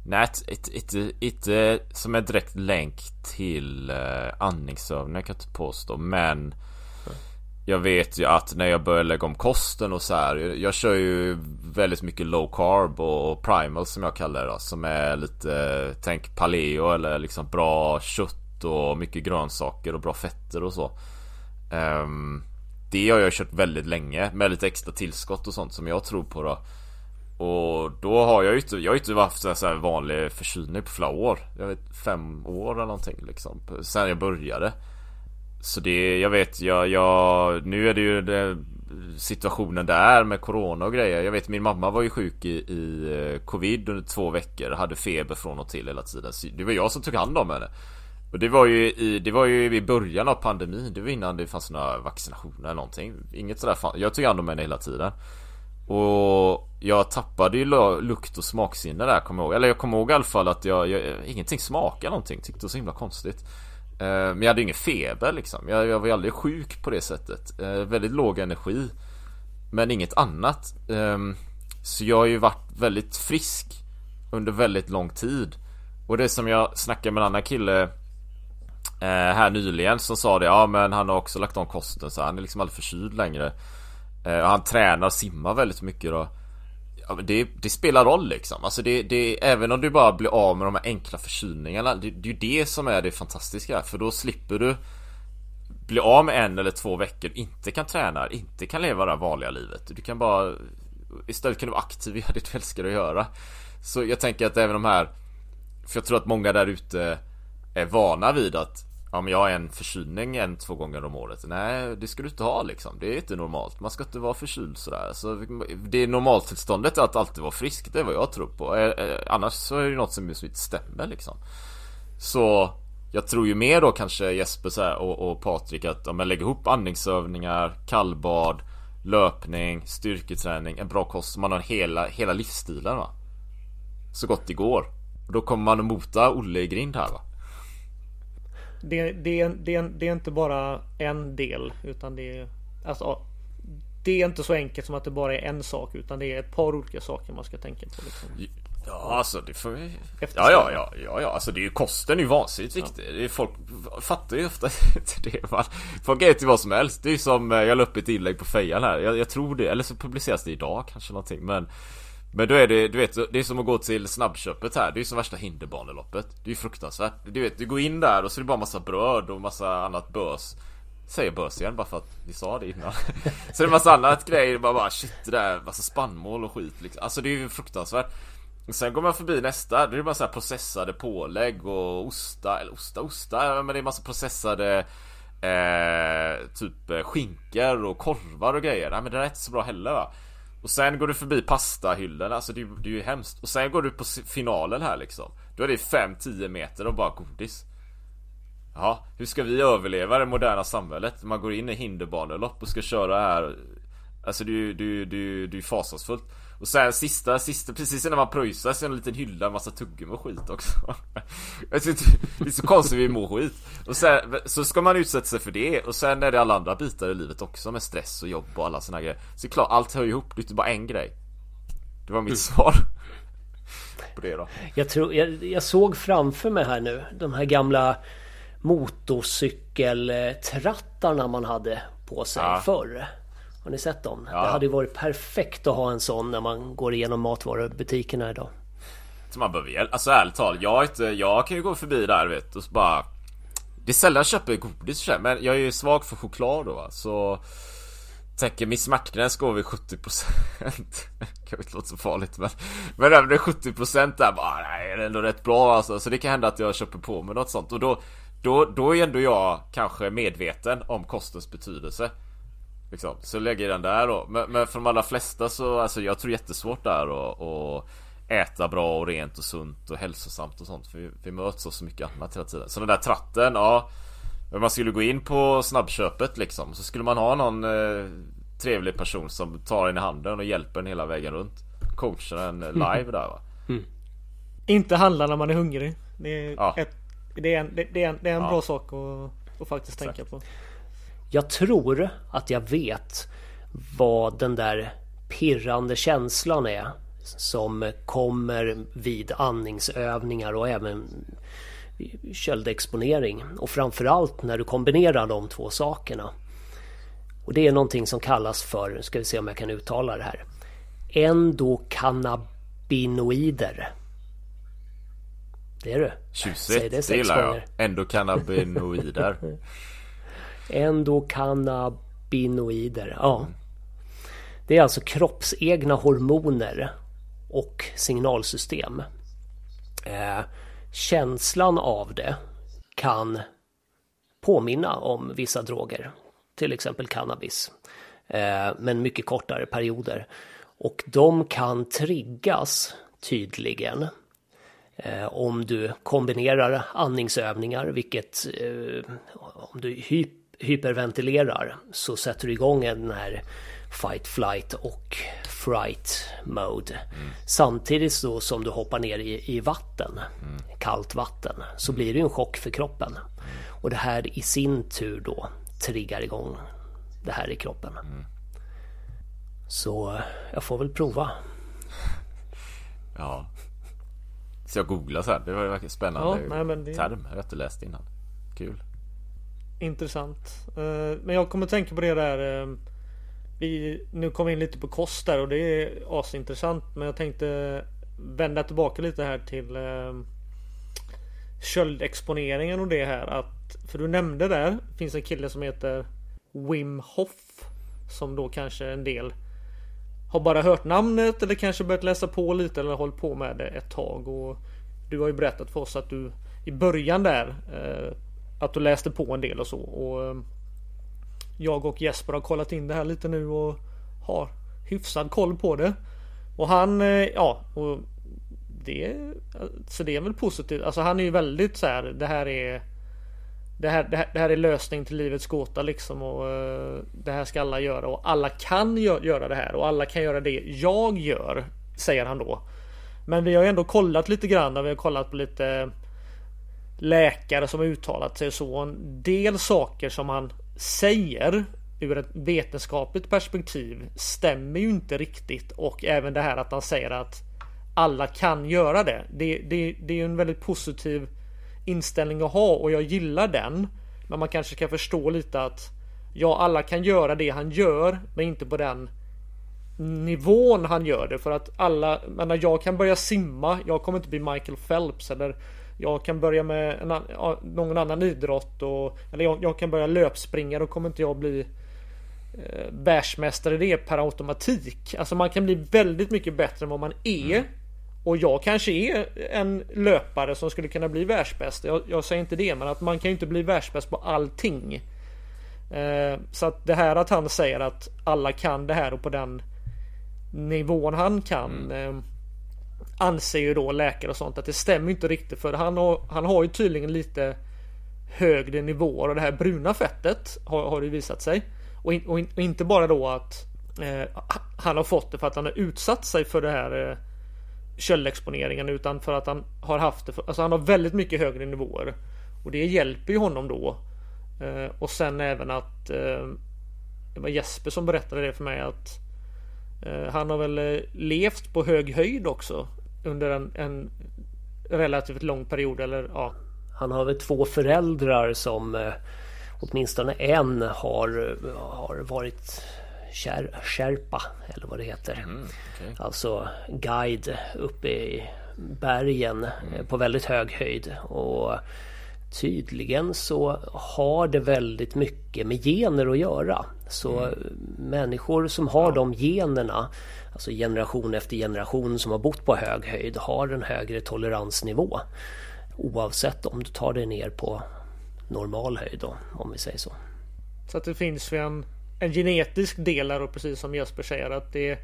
Nej, inte, inte som en direkt länk till uh, andningsövningar kan jag inte påstå men jag vet ju att när jag börjar lägga om kosten och så här, Jag kör ju väldigt mycket low carb och primal som jag kallar det då, Som är lite, tänk paleo eller liksom bra kött och mycket grönsaker och bra fetter och så um, Det har jag kört väldigt länge med lite extra tillskott och sånt som jag tror på då och då har jag ju inte, jag har inte haft en sån här vanlig förkylning på flera år. Jag vet fem år eller någonting liksom. Sen jag började. Så det, jag vet, jag, jag nu är det ju det, situationen där med Corona och grejer. Jag vet min mamma var ju sjuk i, i eh, Covid under två veckor. Hade feber från och till hela tiden. Så det var jag som tog hand om henne. Och det var ju i, det var ju i början av pandemin. Det var innan det fanns några vaccinationer eller någonting. Inget sådär fan. Jag tog hand om henne hela tiden. Och jag tappade ju lukt och smaksinne där kommer jag ihåg. Eller jag kommer ihåg i alla fall att jag, jag ingenting smakade någonting. Tyckte det var så himla konstigt. Eh, men jag hade ingen feber liksom. Jag, jag var ju aldrig sjuk på det sättet. Eh, väldigt låg energi. Men inget annat. Eh, så jag har ju varit väldigt frisk under väldigt lång tid. Och det som jag snackade med en annan kille eh, här nyligen som sa det. Ja men han har också lagt om kosten så han är liksom aldrig förkyld längre. Eh, han tränar och simmar väldigt mycket då. Ja, men det, det, spelar roll liksom. Alltså det, det, även om du bara blir av med de här enkla förkylningarna. Det, det är ju det som är det fantastiska. För då slipper du bli av med en eller två veckor, inte kan träna, inte kan leva det här vanliga livet. Du kan bara Istället kan du vara aktiv i det du älskar att göra. Så jag tänker att även de här För jag tror att många där ute Är vana vid att Ja men jag har en förkylning en, två gånger om året. Nej, det ska du inte ha liksom. Det är inte normalt. Man ska inte vara förkyld sådär. Så det är normaltillståndet att alltid vara frisk. Det är vad jag tror på. Eh, eh annars så är det något som inte stämmer liksom. Så jag tror ju mer då kanske Jesper så och, och Patrik att om man lägger ihop andningsövningar, kallbad, löpning, styrketräning, en bra kost. Man har hela, hela livsstilen va. Så gott det går. Och då kommer man att mota Olle i grind här va det, det, det, det är inte bara en del utan det är alltså, det är inte så enkelt som att det bara är en sak utan det är ett par olika saker man ska tänka på. Liksom. Ja alltså det får vi... Ja ja ja ja ja alltså det är ju kosten är ju vansinnigt viktig. Ja. Det är folk fattar ju ofta inte det. Man, folk äter ju vad som helst. Det är ju som eh, jag la upp ett inlägg på fejan här. Jag, jag tror det. Eller så publiceras det idag kanske någonting men men då är det, du vet, det är som att gå till snabbköpet här. Det är som värsta hinderbaneloppet. Det är ju fruktansvärt. Du vet, du går in där och så är det bara massa bröd och massa annat bös. Säger bös igen bara för att vi sa det innan. så det är massa annat grejer. Bara, bara shit det där, massa spannmål och skit liksom. Alltså det är ju fruktansvärt. Sen går man förbi nästa, då är det bara så här processade pålägg och osta, eller osta, osta, men det är massa processade eh, Typ skinkor och korvar och grejer. Nej men det där är inte så bra heller va. Och sen går du förbi pastahyllorna, alltså det, det är ju hemskt. Och sen går du på finalen här liksom. Då är det 5-10 meter och bara godis. Ja, hur ska vi överleva det moderna samhället? Man går in i hinderbanelopp och ska köra här. Alltså det är ju det, det, det är fasansfullt. Och sen sista, sista, precis innan man pröjsar så är det en liten hylla, en massa tuggummi och skit också. det är så konstigt vi mår skit. Och sen så ska man utsätta sig för det och sen är det alla andra bitar i livet också med stress och jobb och alla såna grejer. Så det är klart, allt hör ihop, det är inte bara en grej. Det var mitt mm. svar. På det då. Jag, tror, jag, jag såg framför mig här nu de här gamla motorcykeltrattarna man hade på sig ja. förr. Har ni sett dem? Ja. Det hade ju varit perfekt att ha en sån när man går igenom matvarubutikerna idag. Så man behöver hjälp. Alltså ärligt talat, jag, inte, jag kan ju gå förbi där vet och så bara Det är sällan jag köper godis för men jag är ju svag för choklad då va, så Tänker min smärtgräns går vid 70% Kanske inte låter så farligt men Men även det 70% där bara nej, det är ändå rätt bra alltså Så det kan hända att jag köper på mig något sånt och då Då, då är ändå jag kanske medveten om kostens betydelse Liksom. Så lägger den där då. Men, men för de allra flesta så, alltså jag tror jättesvårt där att äta bra och rent och sunt och hälsosamt och sånt. För vi, vi möts av så mycket annat hela tiden. Så den där tratten, ja. Man skulle gå in på snabbköpet liksom. Så skulle man ha någon eh, trevlig person som tar en i handen och hjälper en hela vägen runt. Coachar en live där va. Mm. Inte handla när man är hungrig. Det är, ja. ett, det är en, det, det är en, det är en ja. bra sak att, att faktiskt Exakt. tänka på. Jag tror att jag vet vad den där pirrande känslan är som kommer vid andningsövningar och även köldexponering. Och framförallt när du kombinerar de två sakerna. Och det är någonting som kallas för, ska vi se om jag kan uttala det här, endokannabinoider. Det är du. Tjusigt, det, det gillar jag. Endokannabinoider. endokannabinoider, ja. Det är alltså kroppsegna hormoner och signalsystem. Eh, känslan av det kan påminna om vissa droger, till exempel cannabis, eh, men mycket kortare perioder. Och de kan triggas tydligen eh, om du kombinerar andningsövningar, vilket eh, om du hyper hyperventilerar så sätter du igång den här fight, flight och fright mode. Mm. Samtidigt då som du hoppar ner i, i vatten, mm. kallt vatten, så blir det en chock för kroppen. Mm. Och det här i sin tur då triggar igång det här i kroppen. Mm. Så jag får väl prova. Ja. Så jag googlar så här. Det var ju spännande ja, nej, men det... term. Jag har inte läst innan. Kul. Intressant. Eh, men jag kommer tänka på det där. Eh, vi, nu kom vi in lite på kost där och det är asintressant. Men jag tänkte vända tillbaka lite här till eh, köldexponeringen och det här. Att, för du nämnde där. finns en kille som heter Wim Hof. Som då kanske en del har bara hört namnet eller kanske börjat läsa på lite eller hållit på med det ett tag. Och du har ju berättat för oss att du i början där att du läste på en del och så. Och eh, jag och Jesper har kollat in det här lite nu och har hyfsad koll på det. Och han, eh, ja, och det, så det är väl positivt. Alltså han är ju väldigt så här, det här är det här, det här, det här är lösning till livets gåta liksom och uh, det här ska alla göra och alla kan gö göra det här och alla kan göra det jag gör, säger han då. Men vi har ju ändå kollat lite grann vi har kollat på lite läkare som har uttalat sig så. En del saker som han säger ur ett vetenskapligt perspektiv stämmer ju inte riktigt och även det här att han säger att alla kan göra det. Det, det, det är ju en väldigt positiv inställning att ha och jag gillar den. Men man kanske ska förstå lite att ja, alla kan göra det han gör, men inte på den nivån han gör det för att alla, menar jag kan börja simma, jag kommer inte bli Michael Phelps eller jag kan börja med en, någon annan idrott och eller jag, jag kan börja löpspringa då kommer inte jag bli eh, världsmästare i det per automatik. Alltså man kan bli väldigt mycket bättre än vad man är. Mm. Och jag kanske är en löpare som skulle kunna bli världsbäst. Jag, jag säger inte det, men att man kan ju inte bli världsbäst på allting. Eh, så att det här att han säger att alla kan det här och på den nivån han kan. Mm. Eh, anser ju då läkare och sånt att det stämmer inte riktigt för han har, han har ju tydligen lite högre nivåer och det här bruna fettet har, har det visat sig. Och, in, och, in, och, inte bara då att eh, han har fått det för att han har utsatt sig för det här eh, köldexponeringen utan för att han har haft det. För, alltså han har väldigt mycket högre nivåer och det hjälper ju honom då. Eh, och sen även att eh, det var Jesper som berättade det för mig att eh, han har väl eh, levt på hög höjd också under en, en relativt lång period eller ja. Han har väl två föräldrar som eh, åtminstone en har, har varit kär, Sherpa eller vad det heter. Mm, okay. Alltså guide uppe i bergen mm. på väldigt hög höjd. Och Tydligen så har det väldigt mycket med gener att göra. Så mm. människor som har de generna, alltså generation efter generation som har bott på hög höjd, har en högre toleransnivå. Oavsett om du tar dig ner på normal höjd då, om vi säger så. Så att det finns ju en, en genetisk del där och precis som Jesper säger att det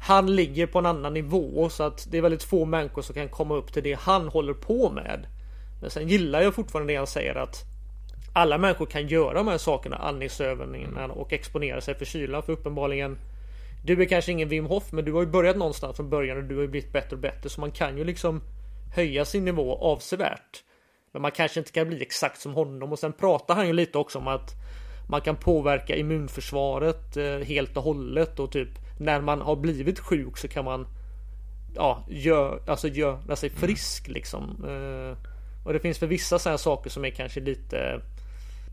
han ligger på en annan nivå så att det är väldigt få människor som kan komma upp till det han håller på med. Men sen gillar jag fortfarande det han säger att alla människor kan göra de här sakerna, andningsövningarna mm. och exponera sig för kyla. För uppenbarligen Du är kanske ingen Wim Hof men du har ju börjat någonstans från början och du har ju blivit bättre och bättre så man kan ju liksom höja sin nivå avsevärt. Men man kanske inte kan bli exakt som honom och sen pratar han ju lite också om att man kan påverka immunförsvaret eh, helt och hållet och typ när man har blivit sjuk så kan man ja, gör, alltså göra sig frisk liksom. Och det finns för vissa sådana saker som är kanske lite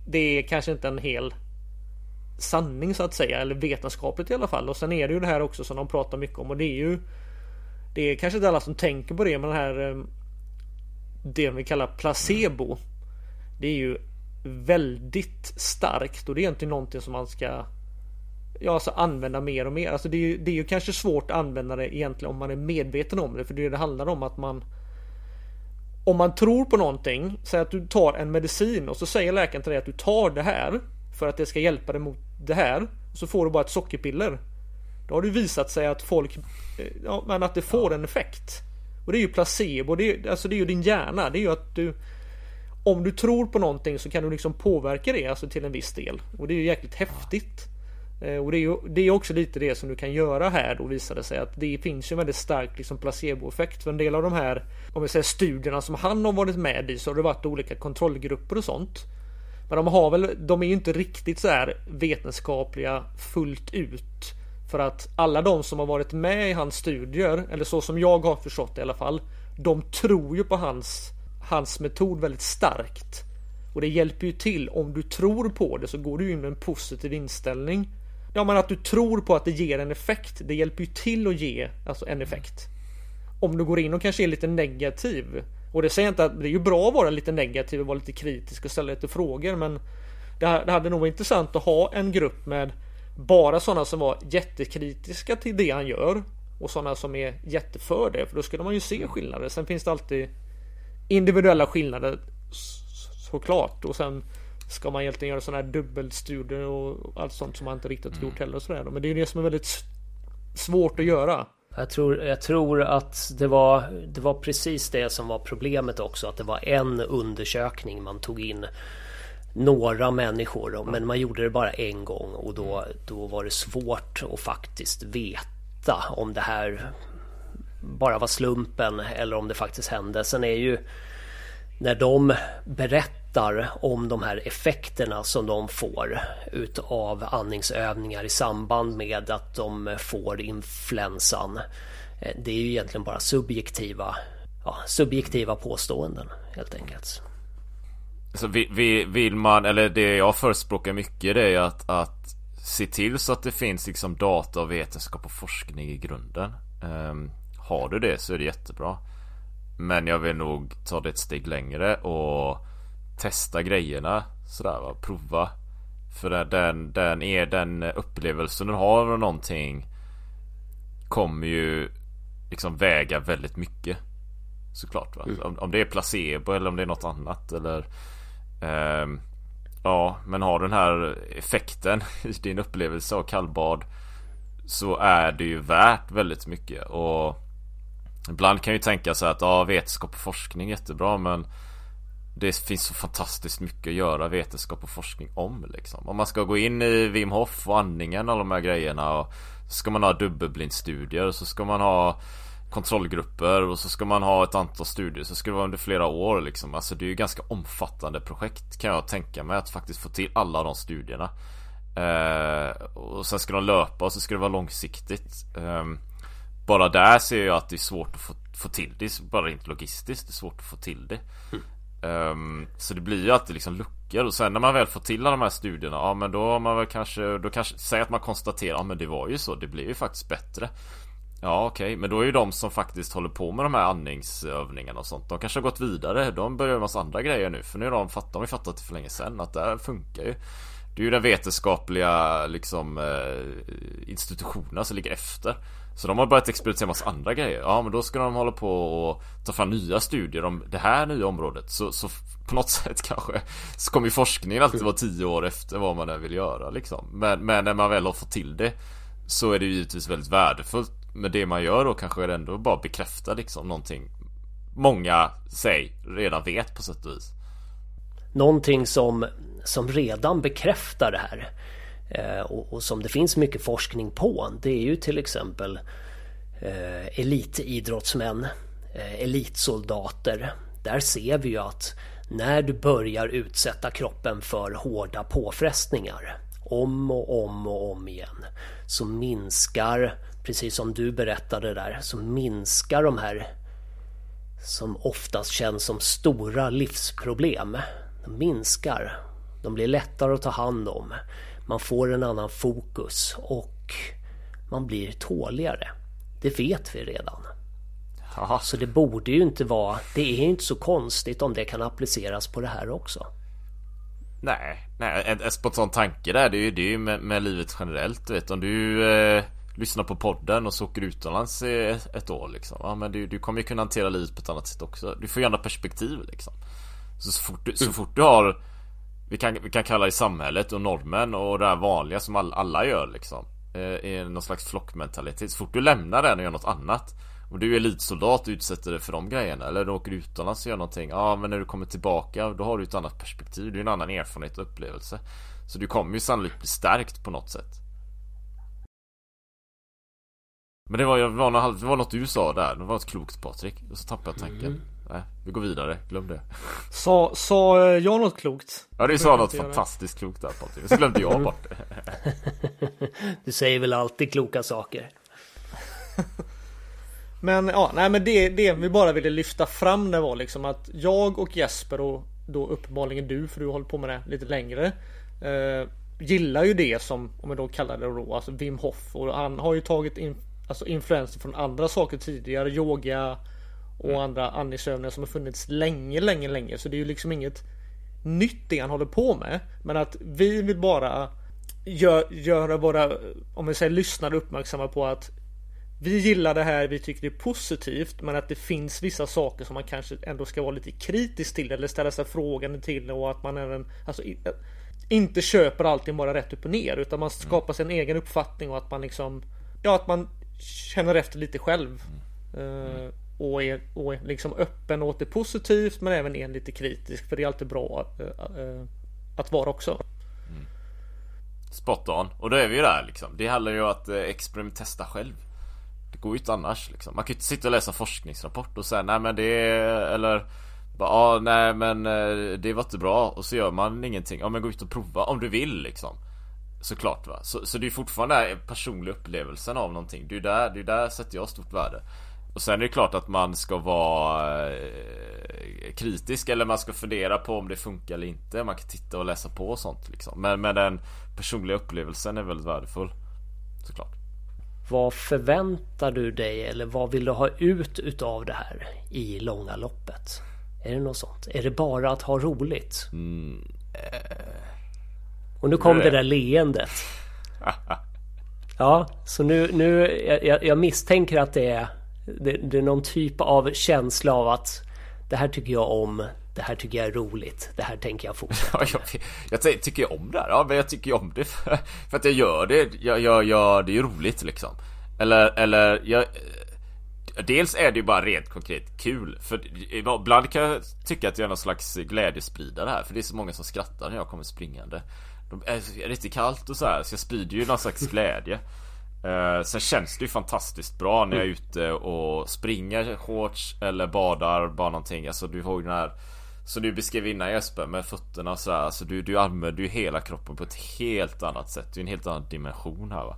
Det är kanske inte en hel sanning så att säga eller vetenskapligt i alla fall och sen är det ju det här också som de pratar mycket om och det är ju Det är kanske inte alla som tänker på det men det här eh, Det vi kallar placebo Det är ju väldigt starkt och det är inte någonting som man ska Ja alltså använda mer och mer. Alltså det är, ju, det är ju kanske svårt att använda det egentligen om man är medveten om det. För det, det handlar om att man om man tror på någonting. Säg att du tar en medicin och så säger läkaren till dig att du tar det här. För att det ska hjälpa dig mot det här. Så får du bara ett sockerpiller. Då har det visat sig att folk eh, Ja men att det får en effekt. Och det är ju placebo. Det är, alltså det är ju din hjärna. Det är ju att du om du tror på någonting så kan du liksom påverka det alltså till en viss del. Och det är ju jäkligt häftigt. Eh, och det är ju det är också lite det som du kan göra här då visar det sig att det finns ju en väldigt stark liksom placeboeffekt. För en del av de här om vi säger studierna som han har varit med i så har det varit olika kontrollgrupper och sånt. Men de har väl, de är ju inte riktigt så här vetenskapliga fullt ut. För att alla de som har varit med i hans studier, eller så som jag har förstått det i alla fall. De tror ju på hans, hans metod väldigt starkt. Och det hjälper ju till. Om du tror på det så går du in med en positiv inställning. Ja men att du tror på att det ger en effekt. Det hjälper ju till att ge alltså en effekt. Om du går in och kanske är lite negativ. Och det säger inte att det är ju bra att vara lite negativ och vara lite kritisk och ställa lite frågor men det, hade nog varit intressant att ha en grupp med bara sådana som var jättekritiska till det han gör och sådana som är jätteför det för då skulle man ju se skillnader. Sen finns det alltid individuella skillnader såklart och sen ska man egentligen göra sådana här dubbelstudier och allt sånt som man inte riktigt mm. gjort heller. Sådär. Men det är det som är väldigt svårt att göra. Jag tror, jag tror att det var, det var precis det som var problemet också. Att det var en undersökning man tog in några människor. Men man gjorde det bara en gång och då, då var det svårt att faktiskt veta om det här bara var slumpen eller om det faktiskt hände. Sen är ju när de berättar om de här effekterna som de får utav andningsövningar i samband med att de får influensan. Eh, det är ju egentligen bara subjektiva, ja, subjektiva påståenden helt enkelt. Så vill man, eller det jag förespråkar mycket det är att, att se till så att det finns liksom data och vetenskap och forskning i grunden. Um, har du det så är det jättebra. Men jag vill nog ta det ett steg längre och testa grejerna sådär va, prova. För den, den, är den upplevelsen du har av någonting kommer ju liksom väga väldigt mycket. Såklart va. Mm. Om, om, det är placebo eller om det är något annat eller eh, Ja men har den här effekten i din upplevelse av kallbad Så är det ju värt väldigt mycket och Ibland kan ju tänka så att ja, vetenskap och forskning är jättebra men det finns så fantastiskt mycket att göra vetenskap och forskning om liksom. Om man ska gå in i Wim Hof och andningen och alla de här grejerna och Så ska man ha dubbelblindstudier och så ska man ha Kontrollgrupper och så ska man ha ett antal studier så ska det vara under flera år liksom. Alltså det är ju ganska omfattande projekt kan jag tänka mig att faktiskt få till alla de studierna eh, Och sen ska de löpa och så ska det vara långsiktigt eh, bara där ser jag att det är svårt att få, få till det. Bara rent logistiskt. Det är svårt att få till det. Mm. Um, så det blir ju alltid liksom luckor. Och sen när man väl får till alla de här studierna Ja men då har man väl kanske Då kanske Säg att man konstaterar Ja men det var ju så. Det blev ju faktiskt bättre. Ja okej. Okay. men då är ju de som faktiskt håller på med de här andningsövningarna och sånt De kanske har gått vidare. De börjar med massa andra grejer nu. För nu har de fattat De har fattat det för länge sedan Att det här funkar ju. Det är ju den vetenskapliga liksom eh, Institutionerna som ligger efter så de har börjat experimentera med massa andra grejer. Ja men då ska de hålla på och ta fram nya studier om det här nya området. Så, så på något sätt kanske så kommer ju forskningen alltid vara tio år efter vad man än vill göra liksom. Men, men när man väl har fått till det så är det ju givetvis väldigt värdefullt. Men det man gör då kanske är det ändå bara bekräfta liksom någonting många, säg, redan vet på sätt och vis. Någonting som, som redan bekräftar det här Eh, och, och, som det finns mycket forskning på det är ju till exempel eh, elitidrottsmän, eh, elitsoldater. Där ser vi ju att när du börjar utsätta kroppen för hårda påfrestningar om och om och om igen så minskar precis som du berättade där, så minskar de här som oftast känns som stora livsproblem. De minskar. De blir lättare att ta hand om. Man får en annan fokus och man blir tåligare. Det vet vi redan. Aha. Så det borde ju inte vara... Det är ju inte så konstigt om det kan appliceras på det här också. Nej, nej, en, spontan tanke där det är ju, det är med, med livet generellt du vet om du eh, lyssnar på podden och så åker utomlands ett, ett år liksom Ja men du, du kommer ju kunna hantera livet på ett annat sätt också Du får ju andra perspektiv liksom Så, så, fort, du, så fort du har vi kan, vi kan kalla det samhället och normen och det här vanliga som all, alla gör liksom. Eh, Är någon slags flockmentalitet. Så fort du lämnar den och gör något annat om du är elitsoldat och utsätter dig för de grejerna Eller du åker utomlands och gör någonting Ja men när du kommer tillbaka då har du ett annat perspektiv Du är en annan erfarenhet och upplevelse. Så du kommer ju sannolikt bli stärkt på något sätt. Men det var, det var, något, det var något du sa där Det var något klokt Patrik. Och så tappade jag tanken. mm. Nej, vi går vidare, glöm det. Sa, sa jag något klokt? Ja du sa något fantastiskt klokt där Patrik. Så glömde jag bort det. Du säger väl alltid kloka saker. Men ja, nej men det, det vi bara ville lyfta fram det var liksom att jag och Jesper och då uppenbarligen du för du har hållit på med det lite längre. Eh, gillar ju det som, om jag då kallar det då, alltså Wim Hof. Och han har ju tagit in, alltså influenser från andra saker tidigare, yoga och mm. andra andningsövningar som har funnits länge, länge, länge. Så det är ju liksom inget nytt det han håller på med. Men att vi vill bara gör, göra våra, om vi säger lyssnare uppmärksamma på att vi gillar det här, vi tycker det är positivt men att det finns vissa saker som man kanske ändå ska vara lite kritisk till eller ställa sig frågande till och att man även alltså, inte köper allting bara rätt upp och ner utan man skapar sin egen uppfattning och att man liksom Ja att man känner efter lite själv uh, och, är, och är liksom öppen åt det positivt men även är lite kritisk för det är alltid bra äh, att vara också. Mm. Spot on. Och då är vi ju där liksom. Det handlar ju om att eh, experiment-testa själv Det går ju inte annars liksom. Man kan ju inte sitta och läsa forskningsrapport och säga nej men det är eller Ja ah, nej men det var inte bra och så gör man ingenting. Ja men gå ut och prova om du vill liksom. Såklart va. Så, så det är fortfarande den personliga upplevelsen av någonting. Det är där, det är där sätter jag stort värde. Och sen är det klart att man ska vara eh, kritisk eller man ska fundera på om det funkar eller inte. Man kan titta och läsa på och sånt liksom. Men, men den personliga upplevelsen är väldigt värdefull. Såklart. Vad förväntar du dig eller vad vill du ha ut utav det här i långa loppet? Är det något sånt? Är det bara att ha roligt? Mm. Och nu kom det där leendet. Ja, så nu, nu jag, jag misstänker att det är, det, det är någon typ av känsla av att det här tycker jag om, det här tycker jag är roligt. Det här tänker jag fortsätta med. jag, jag, tycker om det här. Ja, men jag tycker om det för, för att jag gör det. Jag, jag, jag, det är roligt liksom. Eller, eller jag... Dels är det ju bara rent konkret kul. För ibland kan jag tycka att jag är någon slags glädjespridare här. För det är så många som skrattar när jag kommer springande. De är riktigt kallt och så här, så jag sprider ju någon slags glädje. Uh, sen känns det ju fantastiskt bra när jag är ute och springer shorts eller badar bara någonting. Alltså du har ju den här Som du beskrev innan Jesper med fötterna och sådär. Alltså du, du använder ju hela kroppen på ett helt annat sätt. Det är en helt annan dimension här va.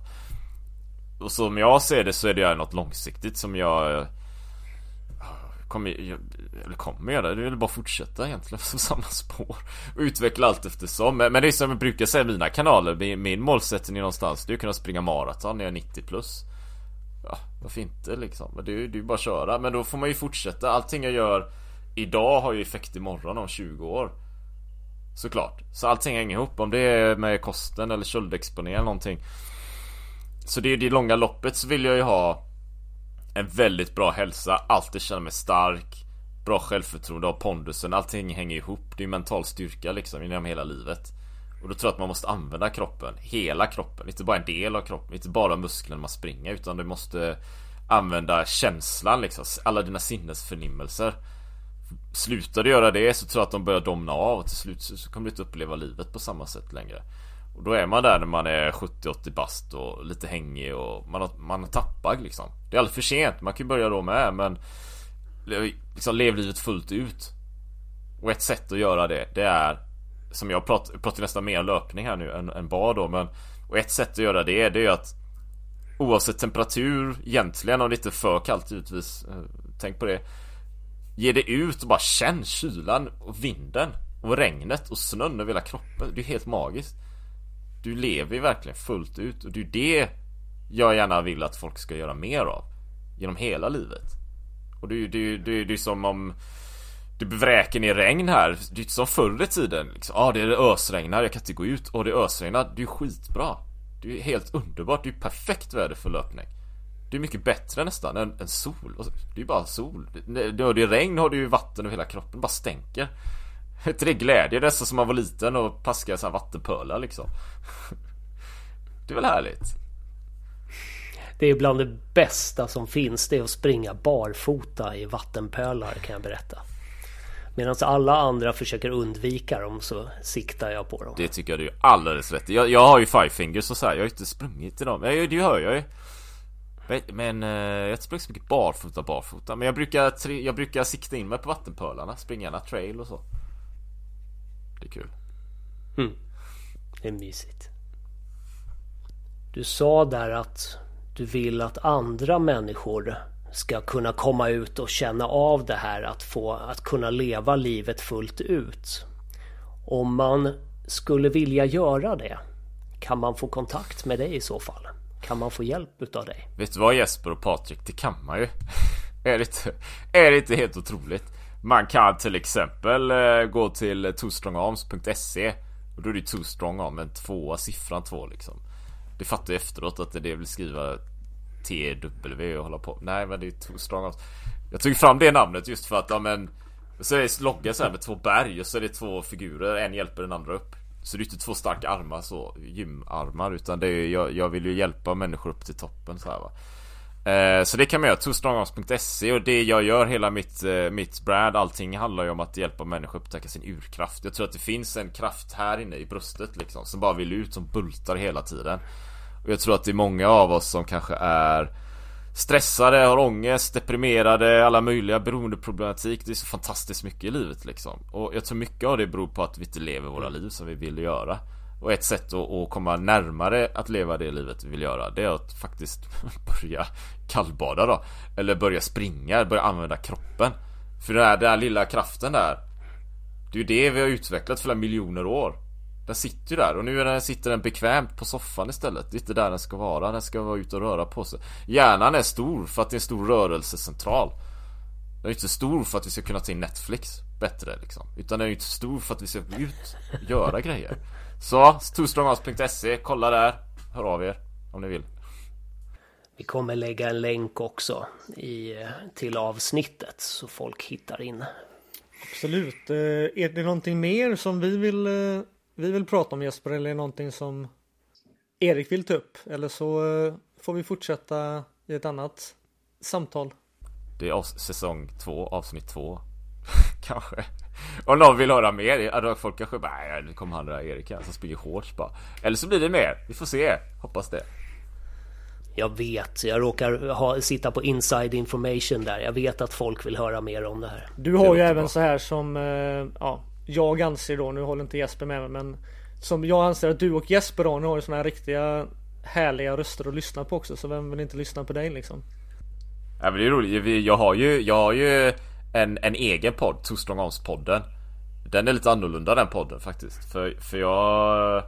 Och som jag ser det så är det något långsiktigt som jag Kommer, jag, eller kommer göra det, är väl bara fortsätta egentligen på samma spår. Och utveckla allt eftersom. Men, men det är som jag brukar säga i mina kanaler Min, min målsättning är någonstans Det är att kunna springa maraton när jag är 90 plus. Ja, varför inte liksom? Det är ju bara att köra. Men då får man ju fortsätta. Allting jag gör Idag har ju effekt imorgon om 20 år. Såklart. Så allting hänger ihop. Om det är med kosten eller köldexponering eller någonting. Så det är ju det långa loppet så vill jag ju ha en väldigt bra hälsa, alltid känna mig stark Bra självförtroende, ha pondusen, allting hänger ihop. Det är mental styrka liksom genom hela livet. Och då tror jag att man måste använda kroppen, hela kroppen. Inte bara en del av kroppen, inte bara musklerna man springer Utan du måste använda känslan liksom Alla dina sinnesförnimmelser. Slutar du göra det så tror jag att de börjar domna av och till slut så kommer du inte uppleva livet på samma sätt längre och då är man där när man är 70-80 bast och lite hängig och man har, man har tappat liksom. Det är alldeles för sent, man kan ju börja då med men liksom lev livet fullt ut. Och ett sätt att göra det, det är som jag pratar, pratar nästan mer löpning här nu än, än bad då men Och ett sätt att göra det, det är ju att Oavsett temperatur egentligen om det inte är för kallt givetvis eh, Tänk på det Ge dig ut och bara känn kylan och vinden och regnet och snön över hela kroppen Det är helt magiskt du lever ju verkligen fullt ut och det är det jag gärna vill att folk ska göra mer av Genom hela livet Och det är ju det, det, det är som om Du vräker ner regn här. Det är inte som förr i tiden. Liksom. Ah, det är ösregnar, jag kan inte gå ut. Och det ösregnar, det är ju skitbra. Det är helt underbart, det är perfekt väder för löpning. Det är mycket bättre nästan än, än sol. Det är ju bara sol. När det är regn har du ju vatten över hela kroppen, bara stänker. Inte det glädje? Nästan som man var liten och paskade så här vattenpölar liksom. Det är väl härligt? Det är bland det bästa som finns. Det är att springa barfota i vattenpölar kan jag berätta. Medan alla andra försöker undvika dem så siktar jag på dem. Det tycker jag du är alldeles rätt jag, jag har ju five fingers och så här, Jag har ju inte sprungit i dem. Ja, det hör jag ju. Men eh, jag har inte sprungit så mycket barfota barfota. Men jag brukar, jag brukar sikta in mig på vattenpölarna. Springa gärna trail och så. Det är kul. Mm. Det är mysigt. Du sa där att du vill att andra människor ska kunna komma ut och känna av det här att få att kunna leva livet fullt ut. Om man skulle vilja göra det, kan man få kontakt med dig i så fall? Kan man få hjälp utav dig? Vet du vad Jesper och Patrik, det kan man ju. är, det inte, är det inte helt otroligt? Man kan till exempel eh, gå till twostrongarms.se och då är det ju twostrongarm arm, en tvåa, siffran två liksom. Det fattar jag efteråt att det är det jag vill skriva TW och hålla på. Nej men det är twostrongarms. Strong Arms. Jag tog fram det namnet just för att, ja men Så är det logga så här med två berg och så är det två figurer, en hjälper den andra upp. Så det är inte två starka armar så, gymarmar utan det är jag, jag vill ju hjälpa människor upp till toppen så här va. Eh, så det kan man göra, tostronghouse.se och det jag gör, hela mitt, eh, mitt brand, allting handlar ju om att hjälpa människor upptäcka sin urkraft. Jag tror att det finns en kraft här inne i bröstet liksom, som bara vill ut, som bultar hela tiden. Och jag tror att det är många av oss som kanske är Stressade, har ångest, deprimerade, alla möjliga beroendeproblematik Det är så fantastiskt mycket i livet liksom Och jag tror mycket av det beror på att vi inte lever våra liv som vi vill göra och ett sätt att, att komma närmare att leva det livet vi vill göra Det är att faktiskt börja kallbada då Eller börja springa, börja använda kroppen För den här, den här lilla kraften där Det är ju det vi har utvecklat för flera miljoner år den sitter ju där och nu den, sitter den bekvämt på soffan istället. Det är inte där den ska vara. Den ska vara ute och röra på sig. Hjärnan är stor för att det är en stor rörelsecentral. Den är inte stor för att vi ska kunna ta in Netflix bättre liksom. Utan den är ju inte stor för att vi ska ut och göra grejer. Så, twostrongarms.se, kolla där. Hör av er om ni vill. Vi kommer lägga en länk också i, till avsnittet så folk hittar in. Absolut. Eh, är det någonting mer som vi vill eh, vi vill prata om Jesper eller är det någonting som Erik vill ta upp eller så eh, får vi fortsätta i ett annat samtal. Det är säsong två, avsnitt två Kanske Om någon vill höra mer, då folk kanske bara nej nu kommer han där Erik här som springer hårt bara. Eller så blir det mer, vi får se, hoppas det. Jag vet, jag råkar ha, sitta på inside information där. Jag vet att folk vill höra mer om det här. Du har ju även bra. så här som, eh, ja jag anser då, nu håller inte Jesper med mig men Som jag anser att du och Jesper då, nu har ju såna här riktiga Härliga röster att lyssna på också så vem vill inte lyssna på dig liksom? Ja men det är roligt, jag har ju, jag har ju en, en egen podd, Tostångångspodden. Strong podden Den är lite annorlunda den podden faktiskt. För, för jag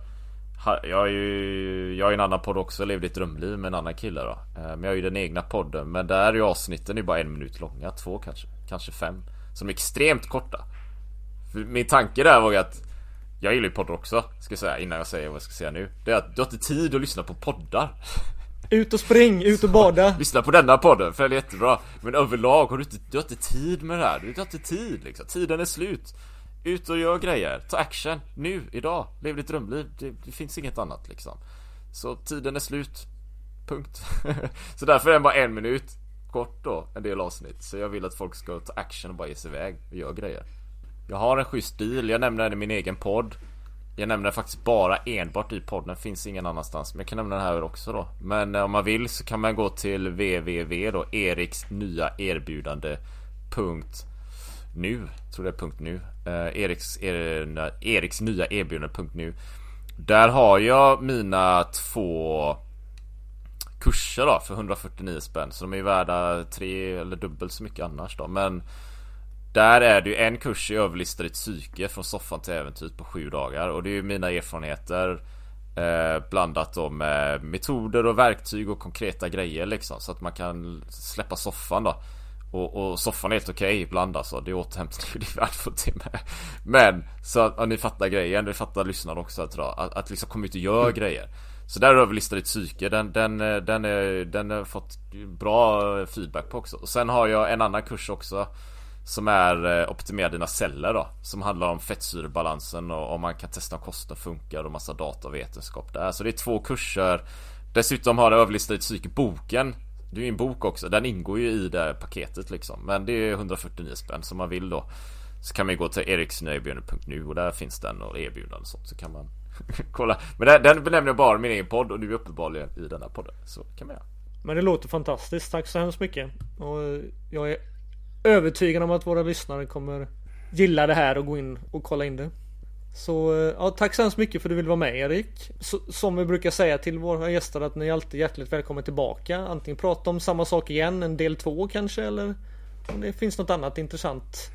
jag är ju Jag är en annan podd också, Lev ditt drömliv med en annan kille då. Eh, men jag har ju den egna podden. Men där är ju avsnitten är bara en minut långa, två kanske Kanske fem. Som är extremt korta. Min tanke där var ju att Jag gillar ju poddar också, ska jag säga innan jag säger vad jag ska säga nu. Det är att du har inte tid att lyssna på poddar. Ut och spring, ut och bada. Lyssna på denna podden, för den är jättebra. Men överlag har du inte, du har inte tid med det här. Du har inte tid liksom, tiden är slut. Ut och gör grejer, ta action, nu, idag, lev ditt drömliv. Det, det finns inget annat liksom. Så tiden är slut. Punkt. Så därför är den bara en minut Kort då, en del avsnitt. Så jag vill att folk ska ta action och bara ge sig iväg och göra grejer. Jag har en schysst stil, jag nämner den i min egen podd. Jag nämner den faktiskt bara enbart i podden, finns ingen annanstans. Men jag kan nämna den här också då. Men eh, om man vill så kan man gå till www då Eriks nya erbjudande punkt nu, tror det är punkt nu. Eh, Eriks, er, eh, Eriks nya erbjudande punkt nu. Där har jag mina två kurser då för 149 spänn. Så de är värda tre eller dubbelt så mycket annars då. Men där är det ju en kurs i överlistade psyke från soffan till äventyr på sju dagar. Och det är ju mina erfarenheter eh, blandat då med metoder och verktyg och konkreta grejer liksom. Så att man kan släppa soffan då. Och, och soffan är helt okej okay ibland alltså. Det återhämtar ju det värdefullt till med. Men så att ja, ni fattar grejen. Ni fattar lyssnarna också tror jag. Att, att liksom komma ut och göra mm. grejer. Så där överlistar ditt psyke. Den, den, den, är, den har fått bra feedback på också. Och sen har jag en annan kurs också. Som är eh, Optimera dina celler då Som handlar om fettsyrebalansen och om man kan testa om kosten funkar och massa data och vetenskap där. Så det är två kurser. Dessutom har det överlistat psyke boken Det är ju en bok också. Den ingår ju i det paketet liksom. Men det är 149 spänn som man vill då Så kan man ju gå till eriksnöjbjörn.nu och där finns den och erbjudanden och sånt. Så kan man kolla. Men den, den benämner jag bara min egen podd och du är uppenbarligen i den här podden. Så kan man göra. Men det låter fantastiskt. Tack så hemskt mycket. Och jag är övertygad om att våra lyssnare kommer gilla det här och gå in och kolla in det. Så eh, ja, tack så hemskt mycket för att du vill vara med Erik. Så, som vi brukar säga till våra gäster att ni är alltid hjärtligt välkomna tillbaka. Antingen prata om samma sak igen, en del två kanske eller om det finns något annat intressant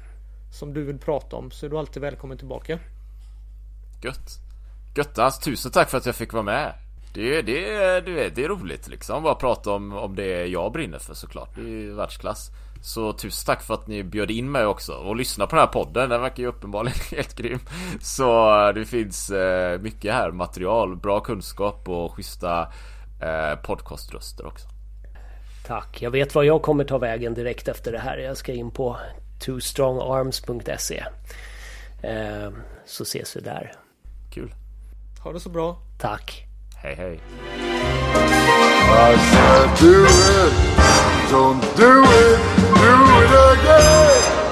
som du vill prata om så är du alltid välkommen tillbaka. Gött. Göttas, tusen tack för att jag fick vara med. Det, det, det, det är roligt liksom. Bara prata om, om det jag brinner för såklart. Det är ju världsklass. Så tusen tack för att ni bjöd in mig också och lyssna på den här podden. Den verkar ju uppenbarligen helt grym. Så eh, det finns eh, mycket här material, bra kunskap och schyssta eh, podcaströster också. Tack. Jag vet vad jag kommer ta vägen direkt efter det här. Jag ska in på twostrongarms.se. Så ses vi där. Kul. Ha det så bra. Tack. Hej hej. Don't do it, do it again.